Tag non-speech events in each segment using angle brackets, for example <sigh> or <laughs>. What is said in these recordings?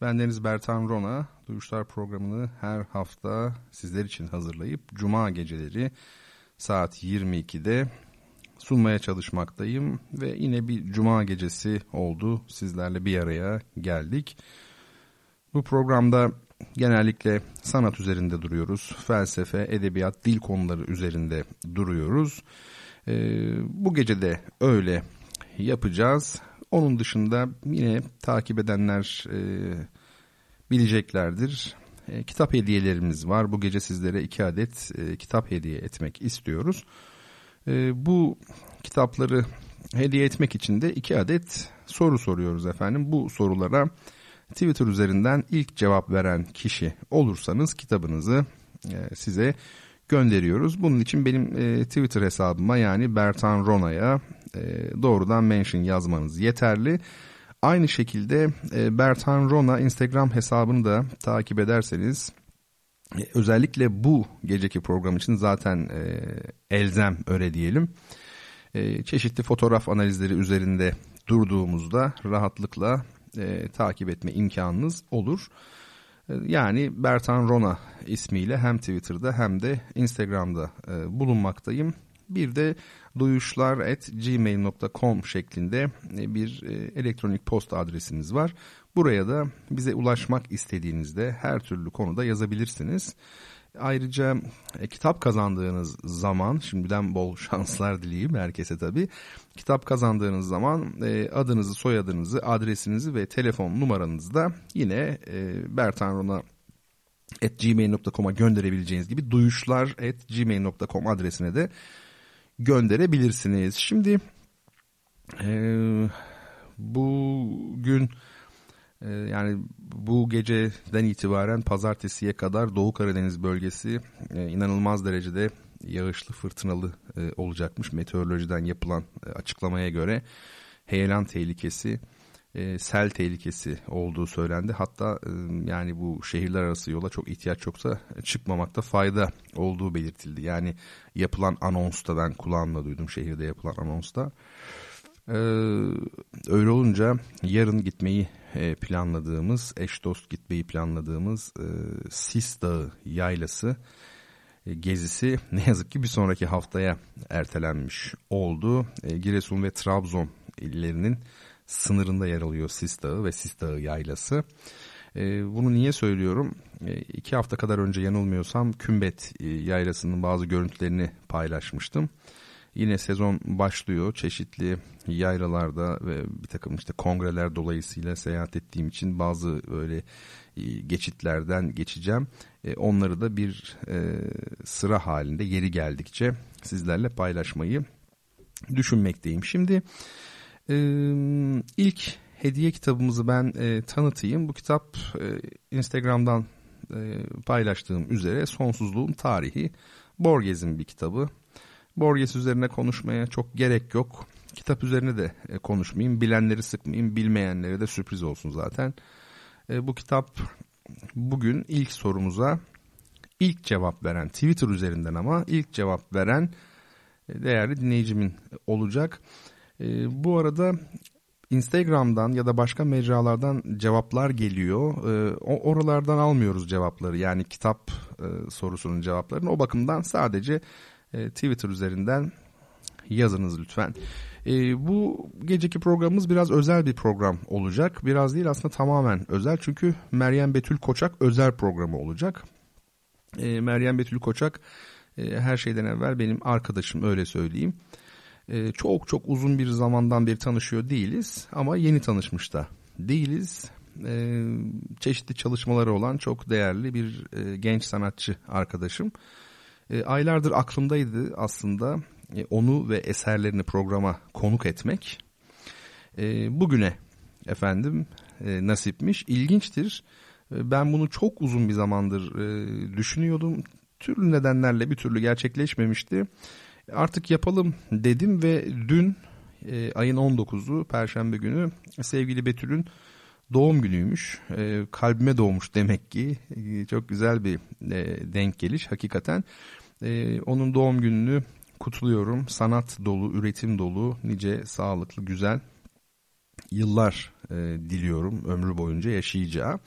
Ben Deniz Bertan Rona, Duyuşlar programını her hafta sizler için hazırlayıp Cuma geceleri saat 22'de sunmaya çalışmaktayım. Ve yine bir Cuma gecesi oldu, sizlerle bir araya geldik. Bu programda genellikle sanat üzerinde duruyoruz, felsefe, edebiyat, dil konuları üzerinde duruyoruz. Ee, bu gece de öyle yapacağız. Onun dışında yine takip edenler e, bileceklerdir. E, kitap hediyelerimiz var. Bu gece sizlere iki adet e, kitap hediye etmek istiyoruz. E, bu kitapları hediye etmek için de iki adet soru soruyoruz efendim. Bu sorulara Twitter üzerinden ilk cevap veren kişi olursanız kitabınızı e, size gönderiyoruz. Bunun için benim e, Twitter hesabıma yani Bertan Rona'ya e, doğrudan mention yazmanız yeterli. Aynı şekilde e, Bertan Rona Instagram hesabını da takip ederseniz e, özellikle bu geceki program için zaten e, elzem öyle diyelim. E, çeşitli fotoğraf analizleri üzerinde durduğumuzda rahatlıkla e, takip etme imkanınız olur. E, yani Bertan Rona ismiyle hem Twitter'da hem de Instagram'da e, bulunmaktayım. Bir de duyuşlar@gmail.com şeklinde e, bir e, elektronik posta adresimiz var. Buraya da bize ulaşmak istediğinizde her türlü konuda yazabilirsiniz. Ayrıca e, kitap kazandığınız zaman, şimdiden bol <laughs> şanslar dileyim herkese tabii. Kitap kazandığınız zaman e, adınızı, soyadınızı, adresinizi ve telefon numaranızı da yine e, Bertan gmail.com'a gönderebileceğiniz gibi duyuşlar.gmail.com adresine de gönderebilirsiniz. Şimdi e, bugün e, yani bu geceden itibaren pazartesiye kadar Doğu Karadeniz bölgesi e, inanılmaz derecede yağışlı fırtınalı e, olacakmış. Meteorolojiden yapılan e, açıklamaya göre heyelan tehlikesi e, sel tehlikesi olduğu söylendi. Hatta e, yani bu şehirler arası yola çok ihtiyaç yoksa çıkmamakta fayda olduğu belirtildi. Yani yapılan anonsta ben kulağımla duydum şehirde yapılan anonsta. E, öyle olunca yarın gitmeyi planladığımız, eş dost gitmeyi planladığımız Sis Dağı yaylası gezisi <laughs> ne yazık ki bir sonraki haftaya ertelenmiş oldu. Giresun ve Trabzon illerinin sınırında yer alıyor Sis Dağı ve Sis Dağı yaylası. E, bunu niye söylüyorum? E, iki hafta kadar önce yanılmıyorsam Kümbet e, yaylasının bazı görüntülerini paylaşmıştım. Yine sezon başlıyor. Çeşitli yaylalarda ve bir takım işte kongreler dolayısıyla seyahat ettiğim için bazı öyle e, geçitlerden geçeceğim. E, onları da bir sıra halinde yeri geldikçe sizlerle paylaşmayı düşünmekteyim. Şimdi ee, ilk hediye kitabımızı ben e, tanıtayım. Bu kitap e, Instagram'dan e, paylaştığım üzere Sonsuzluğun Tarihi. Borges'in bir kitabı. Borges üzerine konuşmaya çok gerek yok. Kitap üzerine de e, konuşmayayım. Bilenleri sıkmayayım. Bilmeyenlere de sürpriz olsun zaten. E, bu kitap bugün ilk sorumuza ilk cevap veren Twitter üzerinden ama ilk cevap veren e, değerli dinleyicimin olacak. E, bu arada Instagram'dan ya da başka mecralardan cevaplar geliyor. E, oralardan almıyoruz cevapları. Yani kitap e, sorusunun cevaplarını. O bakımdan sadece e, Twitter üzerinden yazınız lütfen. E, bu geceki programımız biraz özel bir program olacak. Biraz değil aslında tamamen özel. Çünkü Meryem Betül Koçak özel programı olacak. E, Meryem Betül Koçak e, her şeyden evvel benim arkadaşım öyle söyleyeyim. Ee, çok çok uzun bir zamandan beri tanışıyor değiliz ama yeni tanışmış da değiliz. Ee, çeşitli çalışmaları olan çok değerli bir e, genç sanatçı arkadaşım. Ee, aylardır aklımdaydı aslında e, onu ve eserlerini programa konuk etmek. Bugüne efendim e, nasipmiş. İlginçtir. E, ben bunu çok uzun bir zamandır e, düşünüyordum. Türlü nedenlerle bir türlü gerçekleşmemişti. Artık yapalım dedim ve dün e, ayın 19'u Perşembe günü sevgili Betül'ün doğum günüymüş. E, kalbime doğmuş demek ki. E, çok güzel bir e, denk geliş hakikaten. E, onun doğum gününü kutluyorum. Sanat dolu, üretim dolu, nice sağlıklı, güzel yıllar e, diliyorum ömrü boyunca yaşayacağı.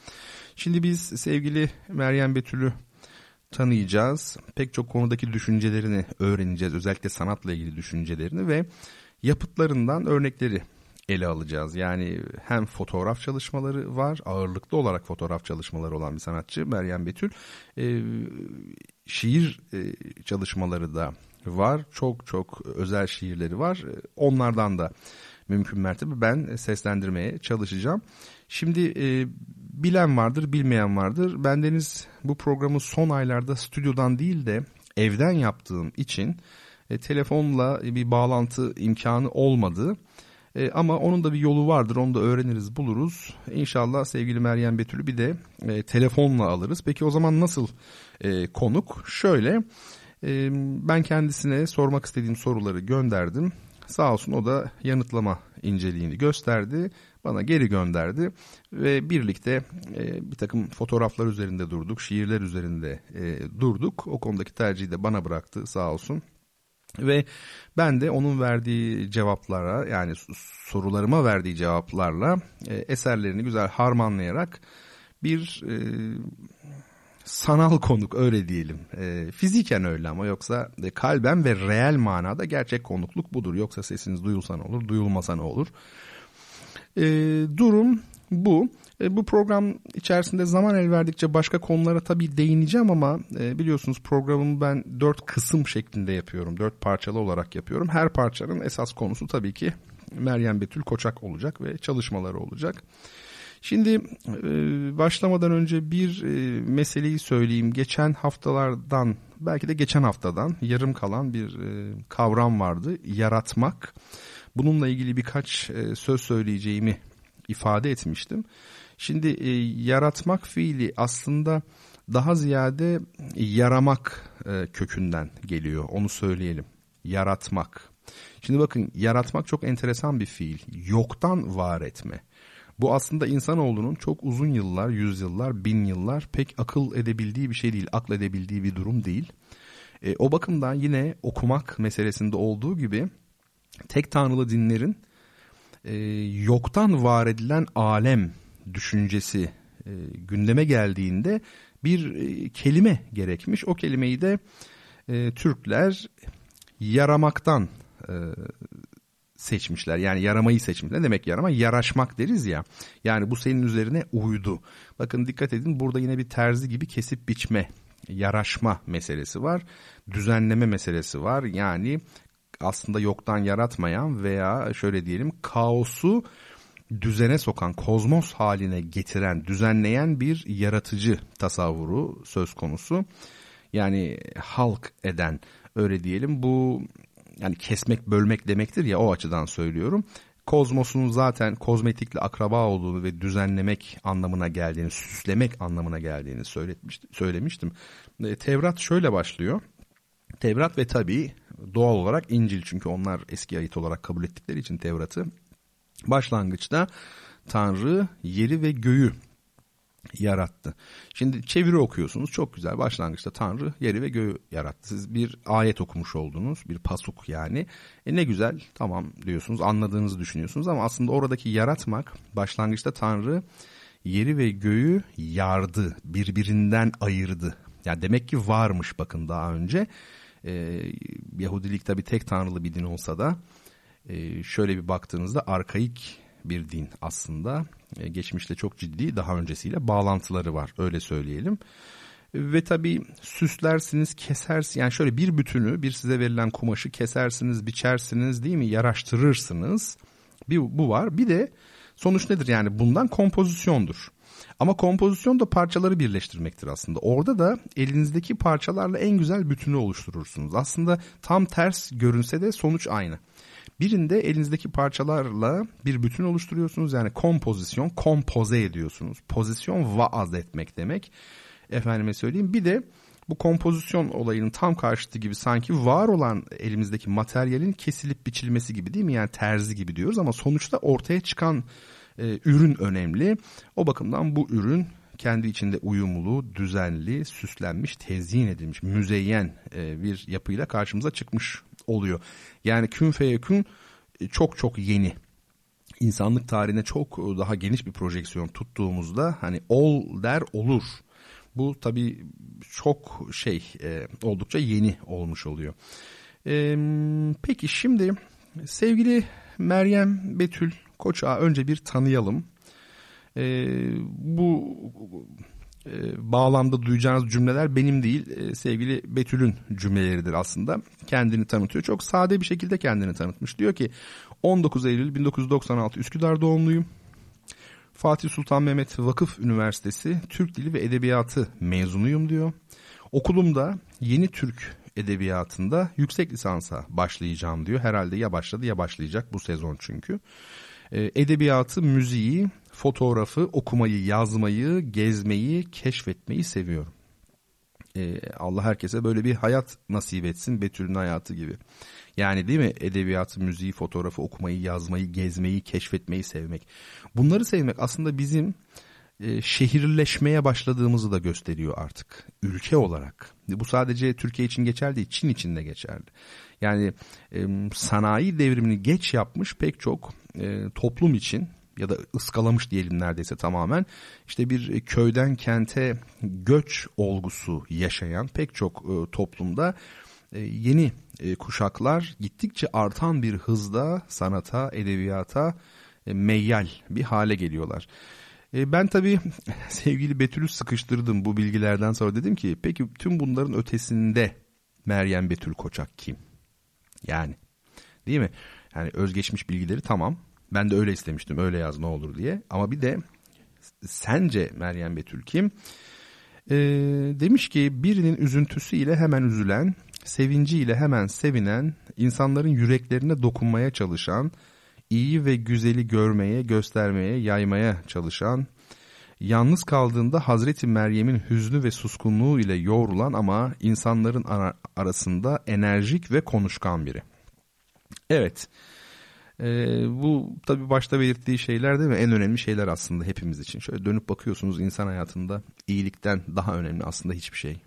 Şimdi biz sevgili Meryem Betül'ü tanıyacağız. Pek çok konudaki düşüncelerini öğreneceğiz. Özellikle sanatla ilgili düşüncelerini ve yapıtlarından örnekleri ele alacağız. Yani hem fotoğraf çalışmaları var, ağırlıklı olarak fotoğraf çalışmaları olan bir sanatçı Meryem Betül. E, şiir e, çalışmaları da var. Çok çok özel şiirleri var. Onlardan da mümkün mertebe ben seslendirmeye çalışacağım. Şimdi e, bilen vardır, bilmeyen vardır. Bendeniz bu programı son aylarda stüdyodan değil de evden yaptığım için e, telefonla bir bağlantı imkanı olmadı. E, ama onun da bir yolu vardır. Onu da öğreniriz, buluruz. İnşallah sevgili Meryem Betül'ü bir de e, telefonla alırız. Peki o zaman nasıl e, konuk? Şöyle e, ben kendisine sormak istediğim soruları gönderdim. Sağ olsun o da yanıtlama inceliğini gösterdi. Bana geri gönderdi ve birlikte e, bir takım fotoğraflar üzerinde durduk, şiirler üzerinde e, durduk. O konudaki tercihi de bana bıraktı sağ olsun. Ve ben de onun verdiği cevaplara yani sorularıma verdiği cevaplarla e, eserlerini güzel harmanlayarak bir e, sanal konuk öyle diyelim. E, fiziken öyle ama yoksa e, kalben ve reel manada gerçek konukluk budur. Yoksa sesiniz duyulsa ne olur, duyulmasa ne olur. E, durum bu. E, bu program içerisinde zaman el verdikçe başka konulara tabii değineceğim ama e, biliyorsunuz programımı ben dört kısım şeklinde yapıyorum. Dört parçalı olarak yapıyorum. Her parçanın esas konusu tabii ki Meryem Betül Koçak olacak ve çalışmaları olacak. Şimdi e, başlamadan önce bir e, meseleyi söyleyeyim. Geçen haftalardan belki de geçen haftadan yarım kalan bir e, kavram vardı. Yaratmak. Bununla ilgili birkaç e, söz söyleyeceğimi ifade etmiştim. Şimdi e, yaratmak fiili aslında daha ziyade yaramak e, kökünden geliyor. Onu söyleyelim. Yaratmak. Şimdi bakın yaratmak çok enteresan bir fiil. Yoktan var etme. Bu aslında insanoğlunun çok uzun yıllar, yüzyıllar, bin yıllar pek akıl edebildiği bir şey değil, akıl edebildiği bir durum değil. E, o bakımdan yine okumak meselesinde olduğu gibi tek tanrılı dinlerin e, yoktan var edilen alem düşüncesi e, gündeme geldiğinde bir e, kelime gerekmiş. O kelimeyi de e, Türkler yaramaktan e, seçmişler. Yani yaramayı seçmişler. Ne demek yarama? Yaraşmak deriz ya. Yani bu senin üzerine uydu. Bakın dikkat edin burada yine bir terzi gibi kesip biçme, yaraşma meselesi var. Düzenleme meselesi var. Yani aslında yoktan yaratmayan veya şöyle diyelim kaosu düzene sokan, kozmos haline getiren, düzenleyen bir yaratıcı tasavvuru söz konusu. Yani halk eden öyle diyelim. Bu yani kesmek bölmek demektir ya o açıdan söylüyorum. Kozmosun zaten kozmetikle akraba olduğunu ve düzenlemek anlamına geldiğini, süslemek anlamına geldiğini söylemiştim. E, Tevrat şöyle başlıyor. Tevrat ve tabi doğal olarak İncil çünkü onlar eski ayet olarak kabul ettikleri için Tevrat'ı başlangıçta Tanrı yeri ve göğü yarattı. Şimdi çeviri okuyorsunuz çok güzel başlangıçta Tanrı yeri ve göğü yarattı. Siz bir ayet okumuş oldunuz bir pasuk yani. E ne güzel tamam diyorsunuz anladığınızı düşünüyorsunuz ama aslında oradaki yaratmak başlangıçta Tanrı yeri ve göğü yardı birbirinden ayırdı. Yani demek ki varmış bakın daha önce. Ee, Yahudilik tabi tek tanrılı bir din olsa da e, şöyle bir baktığınızda arkaik bir din aslında. E, geçmişte çok ciddi daha öncesiyle bağlantıları var öyle söyleyelim. Ve tabii süslersiniz, kesersiniz. Yani şöyle bir bütünü, bir size verilen kumaşı kesersiniz, biçersiniz değil mi? Yaraştırırsınız. Bir bu var. Bir de Sonuç nedir? Yani bundan kompozisyondur. Ama kompozisyon da parçaları birleştirmektir aslında. Orada da elinizdeki parçalarla en güzel bütünü oluşturursunuz. Aslında tam ters görünse de sonuç aynı. Birinde elinizdeki parçalarla bir bütün oluşturuyorsunuz. Yani kompozisyon, kompoze ediyorsunuz. Pozisyon vaaz etmek demek. Efendime söyleyeyim. Bir de bu kompozisyon olayının tam karşıtı gibi sanki var olan elimizdeki materyalin kesilip biçilmesi gibi değil mi? Yani terzi gibi diyoruz ama sonuçta ortaya çıkan e, ürün önemli. O bakımdan bu ürün kendi içinde uyumlu, düzenli, süslenmiş, tezyin edilmiş, müzeyyen e, bir yapıyla karşımıza çıkmış oluyor. Yani kün feyekün e, çok çok yeni. İnsanlık tarihine çok daha geniş bir projeksiyon tuttuğumuzda hani ol der olur. Bu tabii çok şey e, oldukça yeni olmuş oluyor. E, peki şimdi sevgili Meryem Betül Koç'a önce bir tanıyalım. E, bu e, bağlamda duyacağınız cümleler benim değil e, sevgili Betül'ün cümleleridir aslında. Kendini tanıtıyor. Çok sade bir şekilde kendini tanıtmış. Diyor ki 19 Eylül 1996 Üsküdar doğumluyum. Fatih Sultan Mehmet Vakıf Üniversitesi Türk Dili ve Edebiyatı mezunuyum diyor. Okulumda yeni Türk edebiyatında yüksek lisansa başlayacağım diyor. Herhalde ya başladı ya başlayacak bu sezon çünkü. Ee, edebiyatı, müziği, fotoğrafı, okumayı, yazmayı, gezmeyi, keşfetmeyi seviyorum. Ee, Allah herkese böyle bir hayat nasip etsin Betül'ün hayatı gibi. Yani değil mi edebiyatı, müziği, fotoğrafı, okumayı, yazmayı, gezmeyi, keşfetmeyi sevmek. Bunları sevmek aslında bizim e, şehirleşmeye başladığımızı da gösteriyor artık ülke olarak. Bu sadece Türkiye için geçerli değil, Çin için de geçerli. Yani e, sanayi devrimini geç yapmış pek çok e, toplum için ya da ıskalamış diyelim neredeyse tamamen işte bir köyden kente göç olgusu yaşayan pek çok e, toplumda e, yeni e, kuşaklar gittikçe artan bir hızda sanata, edebiyata e, meyyal bir hale geliyorlar. E, ben tabii <laughs> sevgili Betül'ü sıkıştırdım bu bilgilerden sonra dedim ki peki tüm bunların ötesinde Meryem Betül Koçak kim? Yani değil mi? Yani özgeçmiş bilgileri tamam. Ben de öyle istemiştim öyle yaz ne olur diye. Ama bir de sence Meryem Betül kim? Ee, demiş ki birinin üzüntüsüyle hemen üzülen, sevinciyle hemen sevinen, insanların yüreklerine dokunmaya çalışan, iyi ve güzeli görmeye, göstermeye, yaymaya çalışan, yalnız kaldığında Hazreti Meryem'in hüznü ve suskunluğu ile yoğrulan ama insanların ara arasında enerjik ve konuşkan biri. Evet, ee, bu tabii başta belirttiği şeyler değil mi? En önemli şeyler aslında hepimiz için. Şöyle dönüp bakıyorsunuz insan hayatında iyilikten daha önemli aslında hiçbir şey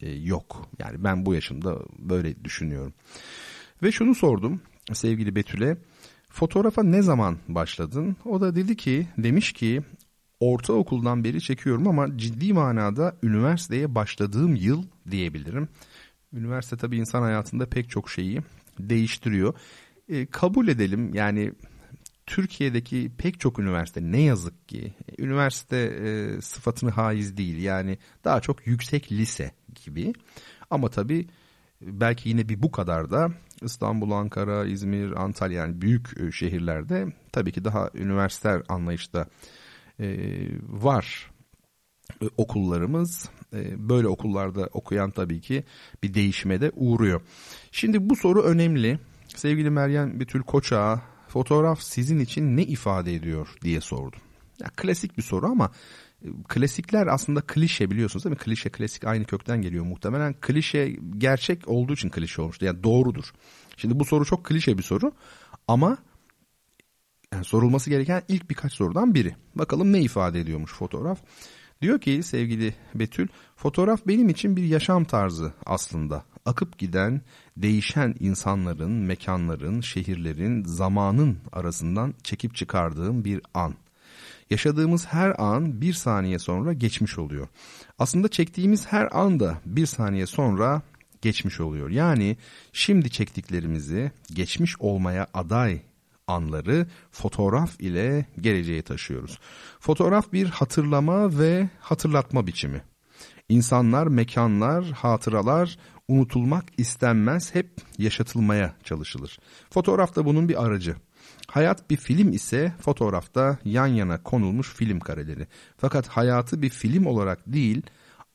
e, yok. Yani ben bu yaşımda böyle düşünüyorum. Ve şunu sordum sevgili Betül'e. Fotoğrafa ne zaman başladın? O da dedi ki, demiş ki ortaokuldan beri çekiyorum ama ciddi manada üniversiteye başladığım yıl diyebilirim. Üniversite tabii insan hayatında pek çok şeyi değiştiriyor. E, kabul edelim yani Türkiye'deki pek çok üniversite ne yazık ki üniversite e, sıfatını haiz değil yani daha çok yüksek lise gibi ama tabii belki yine bir bu kadar da İstanbul, Ankara, İzmir, Antalya yani büyük e, şehirlerde tabii ki daha üniversiteler anlayışta e, var e, okullarımız. E, böyle okullarda okuyan tabii ki bir değişime de uğruyor. Şimdi bu soru önemli. Sevgili Meryem Betül Koçağa fotoğraf sizin için ne ifade ediyor diye sordum. Ya, klasik bir soru ama e, klasikler aslında klişe biliyorsunuz değil mi? Klişe klasik aynı kökten geliyor muhtemelen. Klişe gerçek olduğu için klişe olmuştu. Yani doğrudur. Şimdi bu soru çok klişe bir soru ama yani sorulması gereken ilk birkaç sorudan biri. Bakalım ne ifade ediyormuş fotoğraf. Diyor ki sevgili Betül, fotoğraf benim için bir yaşam tarzı aslında akıp giden, değişen insanların, mekanların, şehirlerin, zamanın arasından çekip çıkardığım bir an. Yaşadığımız her an bir saniye sonra geçmiş oluyor. Aslında çektiğimiz her an da bir saniye sonra geçmiş oluyor. Yani şimdi çektiklerimizi geçmiş olmaya aday anları fotoğraf ile geleceğe taşıyoruz. Fotoğraf bir hatırlama ve hatırlatma biçimi. İnsanlar, mekanlar, hatıralar unutulmak istenmez, hep yaşatılmaya çalışılır. Fotoğraf da bunun bir aracı. Hayat bir film ise fotoğrafta yan yana konulmuş film kareleri. Fakat hayatı bir film olarak değil,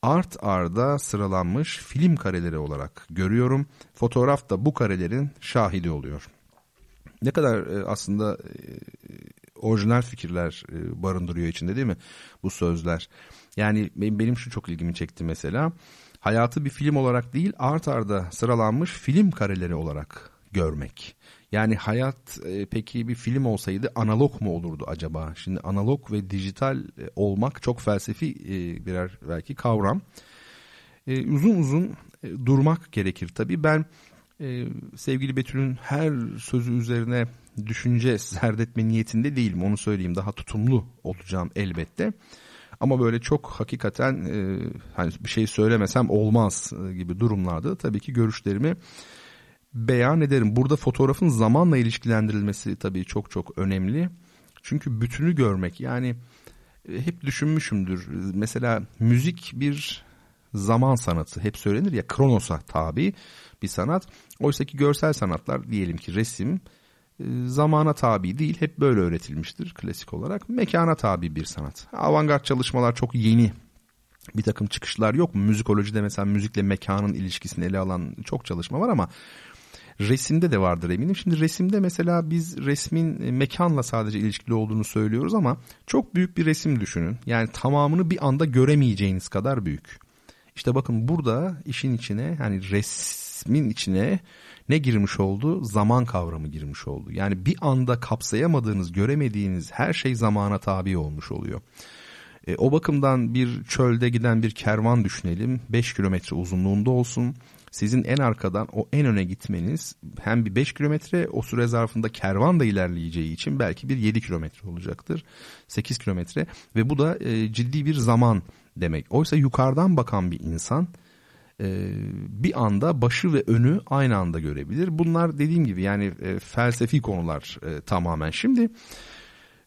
art arda sıralanmış film kareleri olarak görüyorum. Fotoğraf da bu karelerin şahidi oluyor. Ne kadar e, aslında e, orijinal fikirler e, barındırıyor içinde değil mi bu sözler? Yani benim şu çok ilgimi çekti mesela. Hayatı bir film olarak değil art arda sıralanmış film kareleri olarak görmek. Yani hayat e, peki bir film olsaydı analog mu olurdu acaba? Şimdi analog ve dijital e, olmak çok felsefi e, birer belki kavram. E, uzun uzun e, durmak gerekir tabii. Ben e, sevgili Betül'ün her sözü üzerine düşünce serdetme niyetinde değilim onu söyleyeyim. Daha tutumlu olacağım elbette. Ama böyle çok hakikaten e, hani bir şey söylemesem olmaz e, gibi durumlarda tabii ki görüşlerimi beyan ederim. Burada fotoğrafın zamanla ilişkilendirilmesi tabii çok çok önemli. Çünkü bütünü görmek yani e, hep düşünmüşümdür. Mesela müzik bir zaman sanatı hep söylenir ya kronosa tabi bir sanat. Oysa ki görsel sanatlar diyelim ki resim e, zamana tabi değil hep böyle öğretilmiştir klasik olarak. Mekana tabi bir sanat. Avantgard çalışmalar çok yeni bir takım çıkışlar yok mu? Müzikolojide mesela müzikle mekanın ilişkisini ele alan çok çalışma var ama resimde de vardır eminim. Şimdi resimde mesela biz resmin e, mekanla sadece ilişkili olduğunu söylüyoruz ama çok büyük bir resim düşünün. Yani tamamını bir anda göremeyeceğiniz kadar büyük. İşte bakın burada işin içine hani resmin içine ne girmiş oldu? Zaman kavramı girmiş oldu. Yani bir anda kapsayamadığınız, göremediğiniz her şey zamana tabi olmuş oluyor. E, o bakımdan bir çölde giden bir kervan düşünelim. 5 kilometre uzunluğunda olsun sizin en arkadan o en öne gitmeniz hem bir 5 kilometre o süre zarfında kervan da ilerleyeceği için belki bir 7 kilometre olacaktır. 8 kilometre ve bu da e, ciddi bir zaman demek. Oysa yukarıdan bakan bir insan e, bir anda başı ve önü aynı anda görebilir. Bunlar dediğim gibi yani e, felsefi konular e, tamamen. Şimdi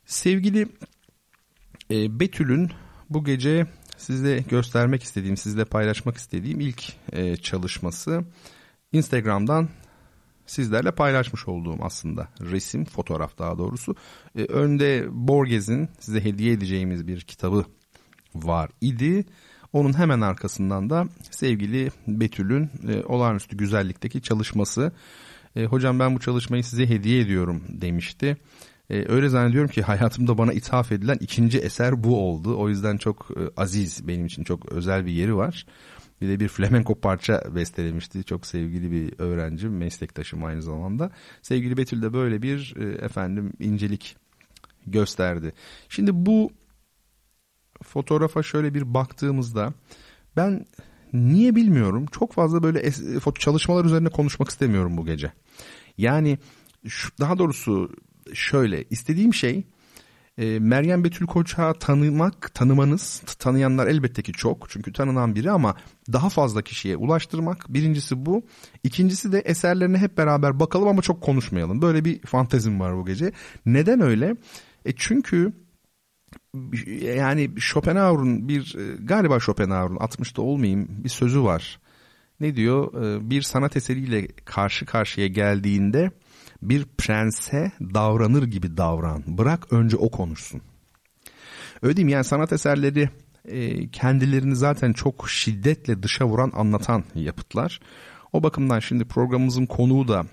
sevgili Betül'ün bu gece size göstermek istediğim, sizle paylaşmak istediğim ilk çalışması Instagram'dan sizlerle paylaşmış olduğum aslında resim, fotoğraf daha doğrusu. Önde Borges'in size hediye edeceğimiz bir kitabı var idi. Onun hemen arkasından da sevgili Betül'ün e, olağanüstü güzellikteki çalışması. E, hocam ben bu çalışmayı size hediye ediyorum demişti. E, öyle zannediyorum ki hayatımda bana ithaf edilen ikinci eser bu oldu. O yüzden çok e, aziz benim için çok özel bir yeri var. Bir de bir flamenco parça bestelemişti. Çok sevgili bir öğrencim, meslektaşım aynı zamanda. Sevgili Betül de böyle bir e, efendim incelik gösterdi. Şimdi bu fotoğrafa şöyle bir baktığımızda ben niye bilmiyorum çok fazla böyle çalışmalar üzerine konuşmak istemiyorum bu gece. Yani şu, daha doğrusu şöyle istediğim şey e, Meryem Betül Koç'a tanımak, tanımanız, tanıyanlar elbette ki çok çünkü tanınan biri ama daha fazla kişiye ulaştırmak. Birincisi bu. İkincisi de eserlerine hep beraber bakalım ama çok konuşmayalım. Böyle bir fantezim var bu gece. Neden öyle? E çünkü yani Schopenhauer'un bir e, galiba Schopenhauer'un 60'da olmayayım bir sözü var. Ne diyor? E, bir sanat eseriyle karşı karşıya geldiğinde bir prense davranır gibi davran. Bırak önce o konuşsun. Öyle değil mi? Yani sanat eserleri e, kendilerini zaten çok şiddetle dışa vuran anlatan yapıtlar. O bakımdan şimdi programımızın konuğu da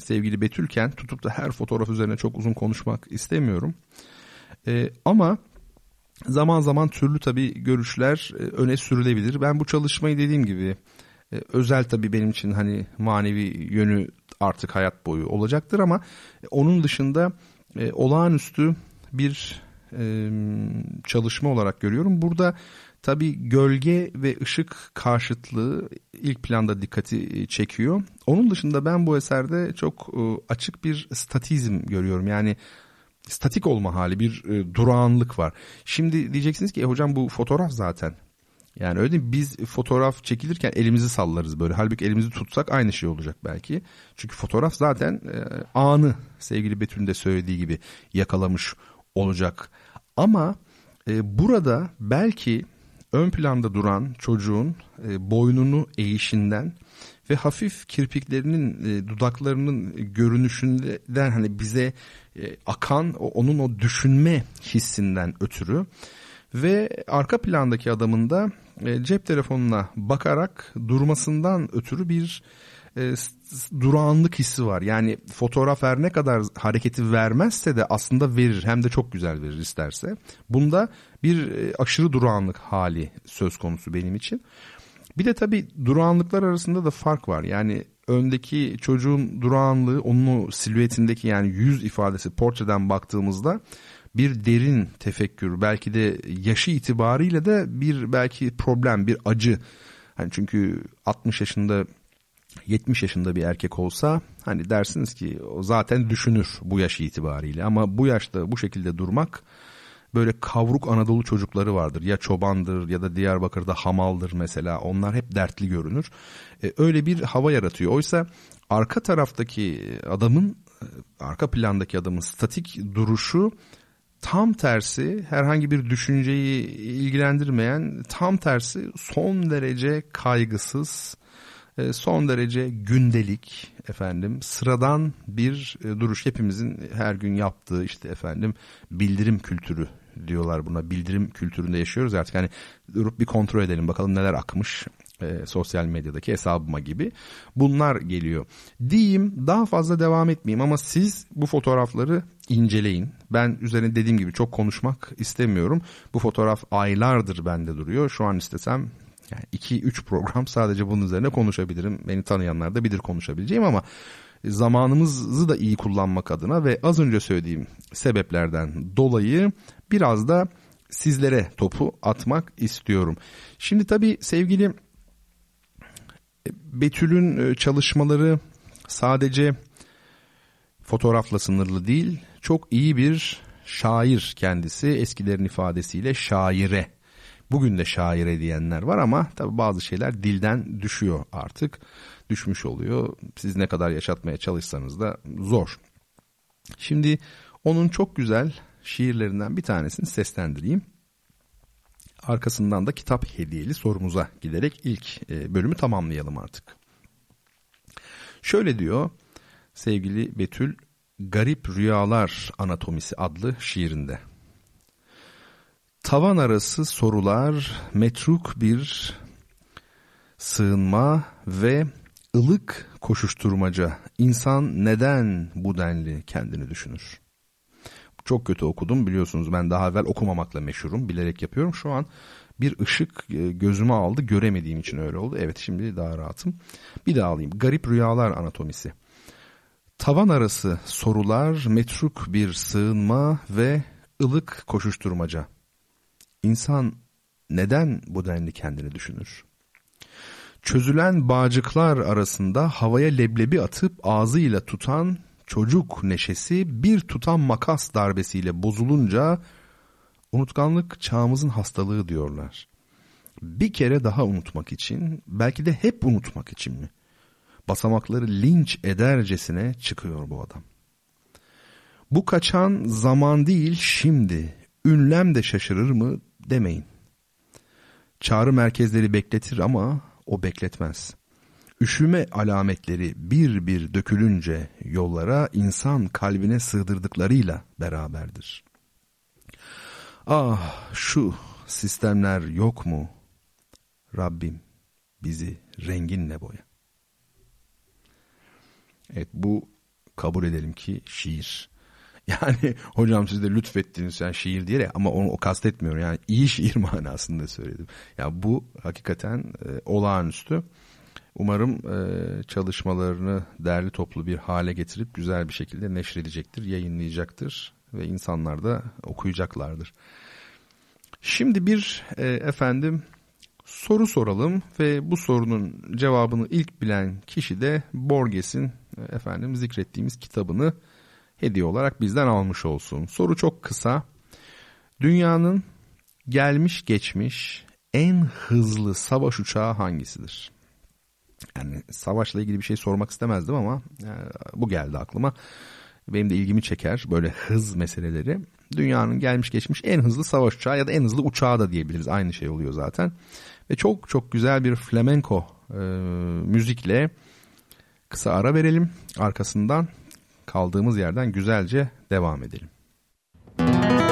sevgili Betülken tutup da her fotoğraf üzerine çok uzun konuşmak istemiyorum. Ama zaman zaman türlü tabii görüşler e, öne sürülebilir. Ben bu çalışmayı dediğim gibi e, özel tabii benim için hani manevi yönü artık hayat boyu olacaktır ama onun dışında e, olağanüstü bir e, çalışma olarak görüyorum. Burada tabii gölge ve ışık karşıtlığı ilk planda dikkati çekiyor. Onun dışında ben bu eserde çok e, açık bir statizm görüyorum. Yani statik olma hali bir e, durağanlık var. Şimdi diyeceksiniz ki e, hocam bu fotoğraf zaten. Yani öyle değil mi? Biz fotoğraf çekilirken elimizi sallarız böyle. Halbuki elimizi tutsak aynı şey olacak belki. Çünkü fotoğraf zaten e, anı sevgili Betül'ün de söylediği gibi yakalamış olacak. Ama e, burada belki ön planda duran çocuğun e, boynunu eğişinden ve hafif kirpiklerinin e, dudaklarının görünüşünden hani bize e, akan onun o düşünme hissinden ötürü ve arka plandaki adamın da e, cep telefonuna bakarak durmasından ötürü bir e, durağanlık hissi var. Yani fotoğraf her ne kadar hareketi vermezse de aslında verir. Hem de çok güzel verir isterse. Bunda bir e, aşırı durağanlık hali söz konusu benim için. Bir de tabii durağanlıklar arasında da fark var. Yani öndeki çocuğun durağanlığı onun silüetindeki yani yüz ifadesi portreden baktığımızda bir derin tefekkür belki de yaşı itibariyle de bir belki problem bir acı. Hani çünkü 60 yaşında 70 yaşında bir erkek olsa hani dersiniz ki o zaten düşünür bu yaş itibariyle ama bu yaşta bu şekilde durmak böyle kavruk Anadolu çocukları vardır. Ya çobandır ya da Diyarbakır'da hamaldır mesela. Onlar hep dertli görünür. E, öyle bir hava yaratıyor. Oysa arka taraftaki adamın arka plandaki adamın statik duruşu tam tersi herhangi bir düşünceyi ilgilendirmeyen tam tersi son derece kaygısız e, son derece gündelik efendim sıradan bir e, duruş hepimizin her gün yaptığı işte efendim bildirim kültürü diyorlar buna bildirim kültüründe yaşıyoruz artık hani durup bir kontrol edelim bakalım neler akmış e, sosyal medyadaki hesabıma gibi bunlar geliyor. Diyeyim daha fazla devam etmeyeyim ama siz bu fotoğrafları inceleyin. Ben üzerine dediğim gibi çok konuşmak istemiyorum. Bu fotoğraf aylardır bende duruyor. Şu an istesem yani 2-3 program <laughs> sadece bunun üzerine konuşabilirim. Beni tanıyanlar da bilir konuşabileceğim ama zamanımızı da iyi kullanmak adına ve az önce söylediğim sebeplerden dolayı biraz da sizlere topu atmak istiyorum. Şimdi tabii sevgili e, Betül'ün e, çalışmaları sadece fotoğrafla sınırlı değil. Çok iyi bir şair kendisi eskilerin ifadesiyle şaire Bugün de şaire diyenler var ama tabi bazı şeyler dilden düşüyor artık. Düşmüş oluyor. Siz ne kadar yaşatmaya çalışsanız da zor. Şimdi onun çok güzel şiirlerinden bir tanesini seslendireyim. Arkasından da kitap hediyeli sorumuza giderek ilk e, bölümü tamamlayalım artık. Şöyle diyor sevgili Betül Garip Rüyalar Anatomisi adlı şiirinde. Tavan arası sorular, metruk bir sığınma ve ılık koşuşturmaca. İnsan neden bu denli kendini düşünür? Çok kötü okudum biliyorsunuz ben daha evvel okumamakla meşhurum bilerek yapıyorum. Şu an bir ışık e, gözüme aldı göremediğim için öyle oldu. Evet şimdi daha rahatım. Bir daha alayım. Garip Rüyalar Anatomisi. Tavan arası sorular, metruk bir sığınma ve ılık koşuşturmaca. İnsan neden bu denli kendini düşünür? Çözülen bağcıklar arasında havaya leblebi atıp ağzıyla tutan çocuk neşesi bir tutam makas darbesiyle bozulunca unutkanlık çağımızın hastalığı diyorlar. Bir kere daha unutmak için, belki de hep unutmak için mi? Basamakları linç edercesine çıkıyor bu adam. Bu kaçan zaman değil şimdi, ünlem de şaşırır mı demeyin. Çağrı merkezleri bekletir ama o bekletmez. Üşüme alametleri bir bir dökülünce yollara insan kalbine sığdırdıklarıyla beraberdir. Ah şu sistemler yok mu? Rabbim bizi renginle boya. Evet bu kabul edelim ki şiir. <laughs> Yani hocam siz de lütfettiniz yani şiir diye ama onu o kastetmiyorum. Yani iyi şiir <laughs> manasında söyledim. Ya bu hakikaten e, olağanüstü. Umarım e, çalışmalarını değerli toplu bir hale getirip güzel bir şekilde neşredecektir, yayınlayacaktır ve insanlar da okuyacaklardır. Şimdi bir e, efendim soru soralım ve bu sorunun cevabını ilk bilen kişi de Borges'in e, efendim zikrettiğimiz kitabını hediye olarak bizden almış olsun. Soru çok kısa. Dünyanın gelmiş geçmiş en hızlı savaş uçağı hangisidir? Yani savaşla ilgili bir şey sormak istemezdim ama e, bu geldi aklıma. Benim de ilgimi çeker böyle hız meseleleri. Dünyanın gelmiş geçmiş en hızlı savaş uçağı ya da en hızlı uçağı da diyebiliriz. Aynı şey oluyor zaten. Ve çok çok güzel bir flamenco e, müzikle kısa ara verelim. Arkasından kaldığımız yerden güzelce devam edelim. duyuşlar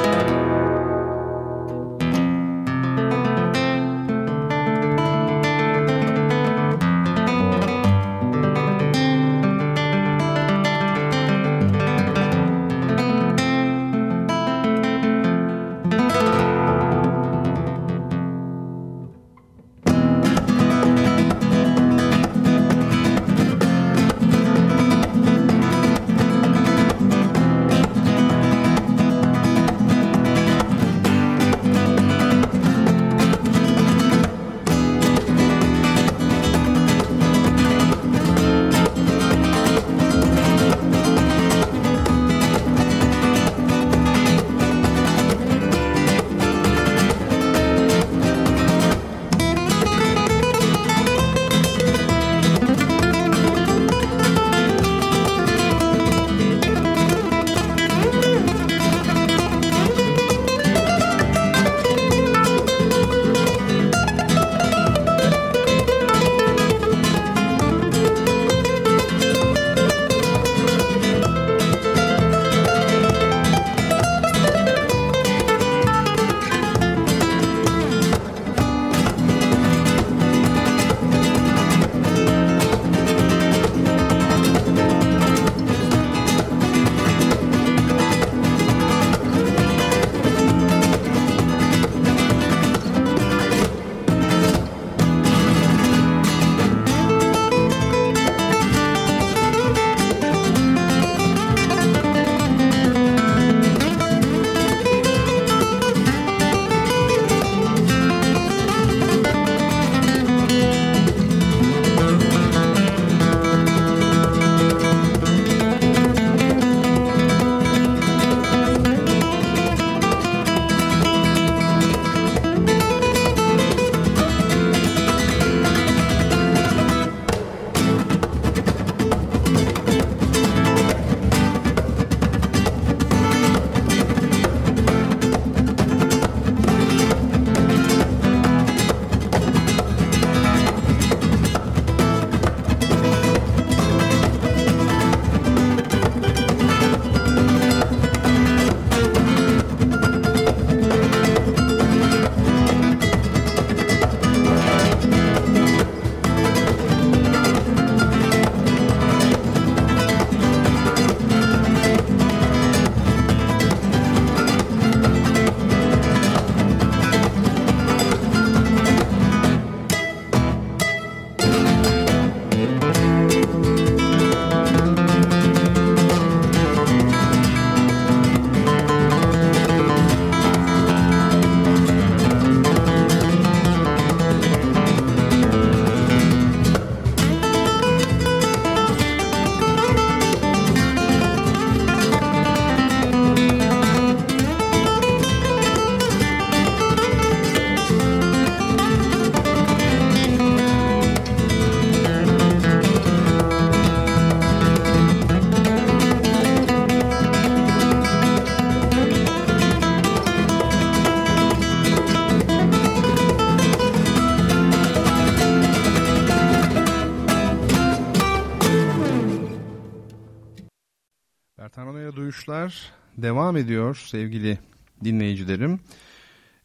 devam ediyor sevgili dinleyicilerim.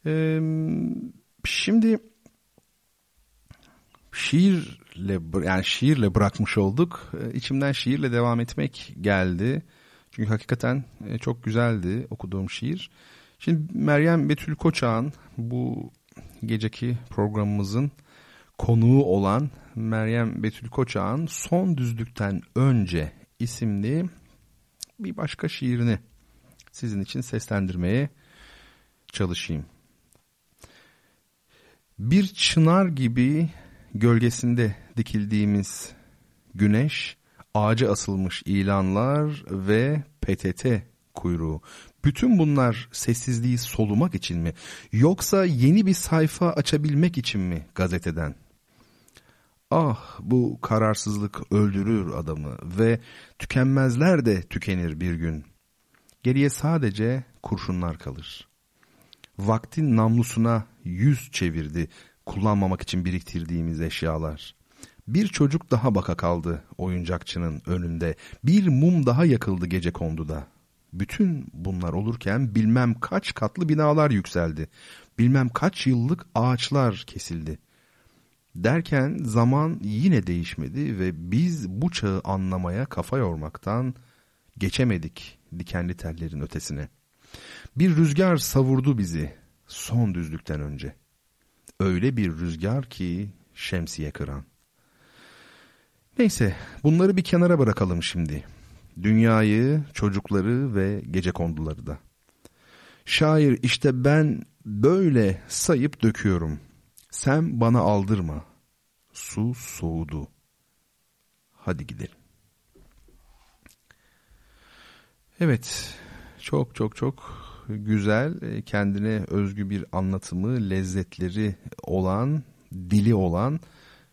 Ee, şimdi şiirle yani şiirle bırakmış olduk. İçimden şiirle devam etmek geldi. Çünkü hakikaten çok güzeldi okuduğum şiir. Şimdi Meryem Betül Koçak'ın bu geceki programımızın konuğu olan Meryem Betül Koçak'ın Son Düzlükten Önce isimli bir başka şiirini sizin için seslendirmeye çalışayım. Bir çınar gibi gölgesinde dikildiğimiz güneş, ağaca asılmış ilanlar ve PTT kuyruğu. Bütün bunlar sessizliği solumak için mi? Yoksa yeni bir sayfa açabilmek için mi gazeteden? Ah bu kararsızlık öldürür adamı ve tükenmezler de tükenir bir gün. Geriye sadece kurşunlar kalır. Vaktin namlusuna yüz çevirdi kullanmamak için biriktirdiğimiz eşyalar. Bir çocuk daha baka kaldı oyuncakçının önünde. Bir mum daha yakıldı gece konduda. Bütün bunlar olurken bilmem kaç katlı binalar yükseldi. Bilmem kaç yıllık ağaçlar kesildi. Derken zaman yine değişmedi ve biz bu çağı anlamaya kafa yormaktan geçemedik dikenli tellerin ötesine. Bir rüzgar savurdu bizi son düzlükten önce. Öyle bir rüzgar ki şemsiye kıran. Neyse bunları bir kenara bırakalım şimdi. Dünyayı, çocukları ve gece konduları da. Şair işte ben böyle sayıp döküyorum. Sen bana aldırma. Su soğudu. Hadi gidelim. Evet, çok çok çok güzel, e, kendine özgü bir anlatımı, lezzetleri olan, dili olan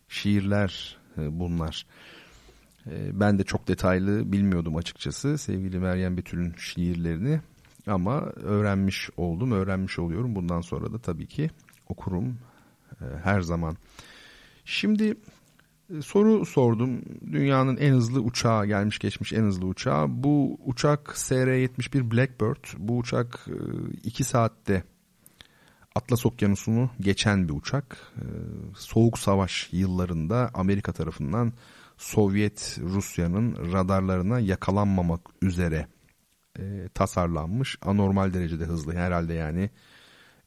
şiirler e, bunlar. E, ben de çok detaylı bilmiyordum açıkçası sevgili Meryem Betül'ün şiirlerini ama öğrenmiş oldum, öğrenmiş oluyorum. Bundan sonra da tabii ki okurum her zaman. Şimdi soru sordum. Dünyanın en hızlı uçağı gelmiş geçmiş en hızlı uçağı. Bu uçak SR-71 Blackbird. Bu uçak 2 saatte Atlas Okyanusu'nu geçen bir uçak. Soğuk Savaş yıllarında Amerika tarafından Sovyet Rusya'nın radarlarına yakalanmamak üzere e, tasarlanmış. Anormal derecede hızlı herhalde yani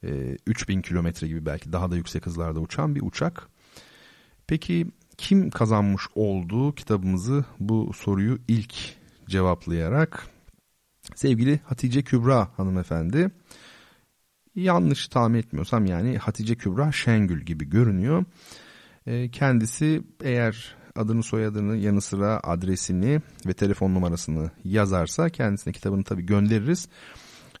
e, 3000 kilometre gibi belki daha da yüksek hızlarda uçan bir uçak. Peki kim kazanmış oldu kitabımızı bu soruyu ilk cevaplayarak sevgili Hatice Kübra hanımefendi yanlış tahmin etmiyorsam yani Hatice Kübra Şengül gibi görünüyor. Ee, kendisi eğer adını soyadını yanı sıra adresini ve telefon numarasını yazarsa kendisine kitabını tabii göndeririz.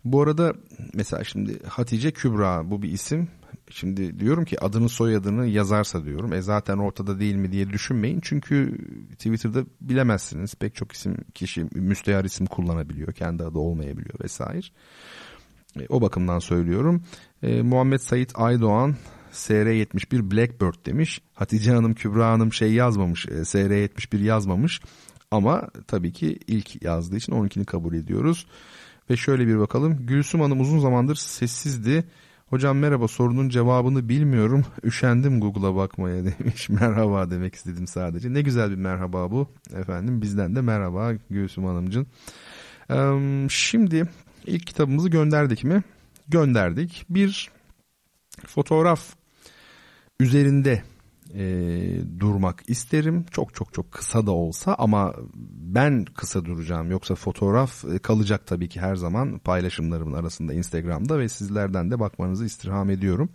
Bu arada mesela şimdi Hatice Kübra bu bir isim. Şimdi diyorum ki adını soyadını yazarsa diyorum. E zaten ortada değil mi diye düşünmeyin. Çünkü Twitter'da bilemezsiniz. Pek çok isim kişi müstehar isim kullanabiliyor. Kendi adı olmayabiliyor vesaire. E, o bakımdan söylüyorum. E, Muhammed Sait Aydoğan SR71 Blackbird demiş. Hatice Hanım Kübra Hanım şey yazmamış. E, SR71 yazmamış. Ama tabii ki ilk yazdığı için onunkini kabul ediyoruz. Ve şöyle bir bakalım. Gülsüm Hanım uzun zamandır sessizdi. Hocam merhaba sorunun cevabını bilmiyorum. <laughs> Üşendim Google'a bakmaya demiş. <laughs> Merhaba demek istedim sadece. Ne güzel bir merhaba bu. Efendim bizden de merhaba Gülsüm Hanımcığım. Ee, şimdi ilk kitabımızı gönderdik mi? Gönderdik. Bir fotoğraf üzerinde e, durmak isterim. Çok çok çok kısa da olsa ama ben kısa duracağım. Yoksa fotoğraf e, kalacak tabii ki her zaman paylaşımlarımın arasında Instagram'da ve sizlerden de bakmanızı istirham ediyorum.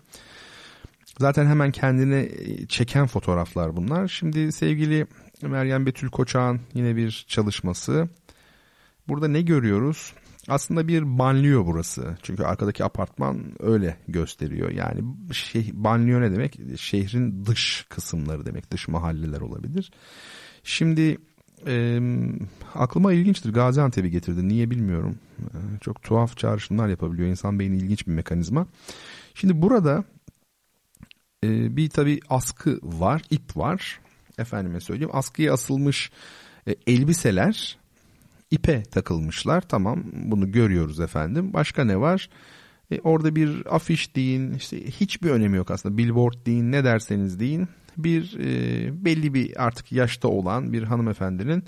Zaten hemen kendini e, çeken fotoğraflar bunlar. Şimdi sevgili Meryem Betül Koçak'ın yine bir çalışması. Burada ne görüyoruz? Aslında bir banliyö burası. Çünkü arkadaki apartman öyle gösteriyor. Yani şey, banliyö ne demek? Şehrin dış kısımları demek. Dış mahalleler olabilir. Şimdi e, aklıma ilginçtir. Gaziantep'i getirdi. Niye bilmiyorum. E, çok tuhaf çağrışımlar yapabiliyor. İnsan beyni ilginç bir mekanizma. Şimdi burada e, bir tabi askı var, ip var. Efendime söyleyeyim. Askıya asılmış e, elbiseler ipe takılmışlar. Tamam bunu görüyoruz efendim. Başka ne var? E, orada bir afiş deyin, işte hiçbir önemi yok aslında. Billboard deyin, ne derseniz deyin. Bir e, belli bir artık yaşta olan bir hanımefendinin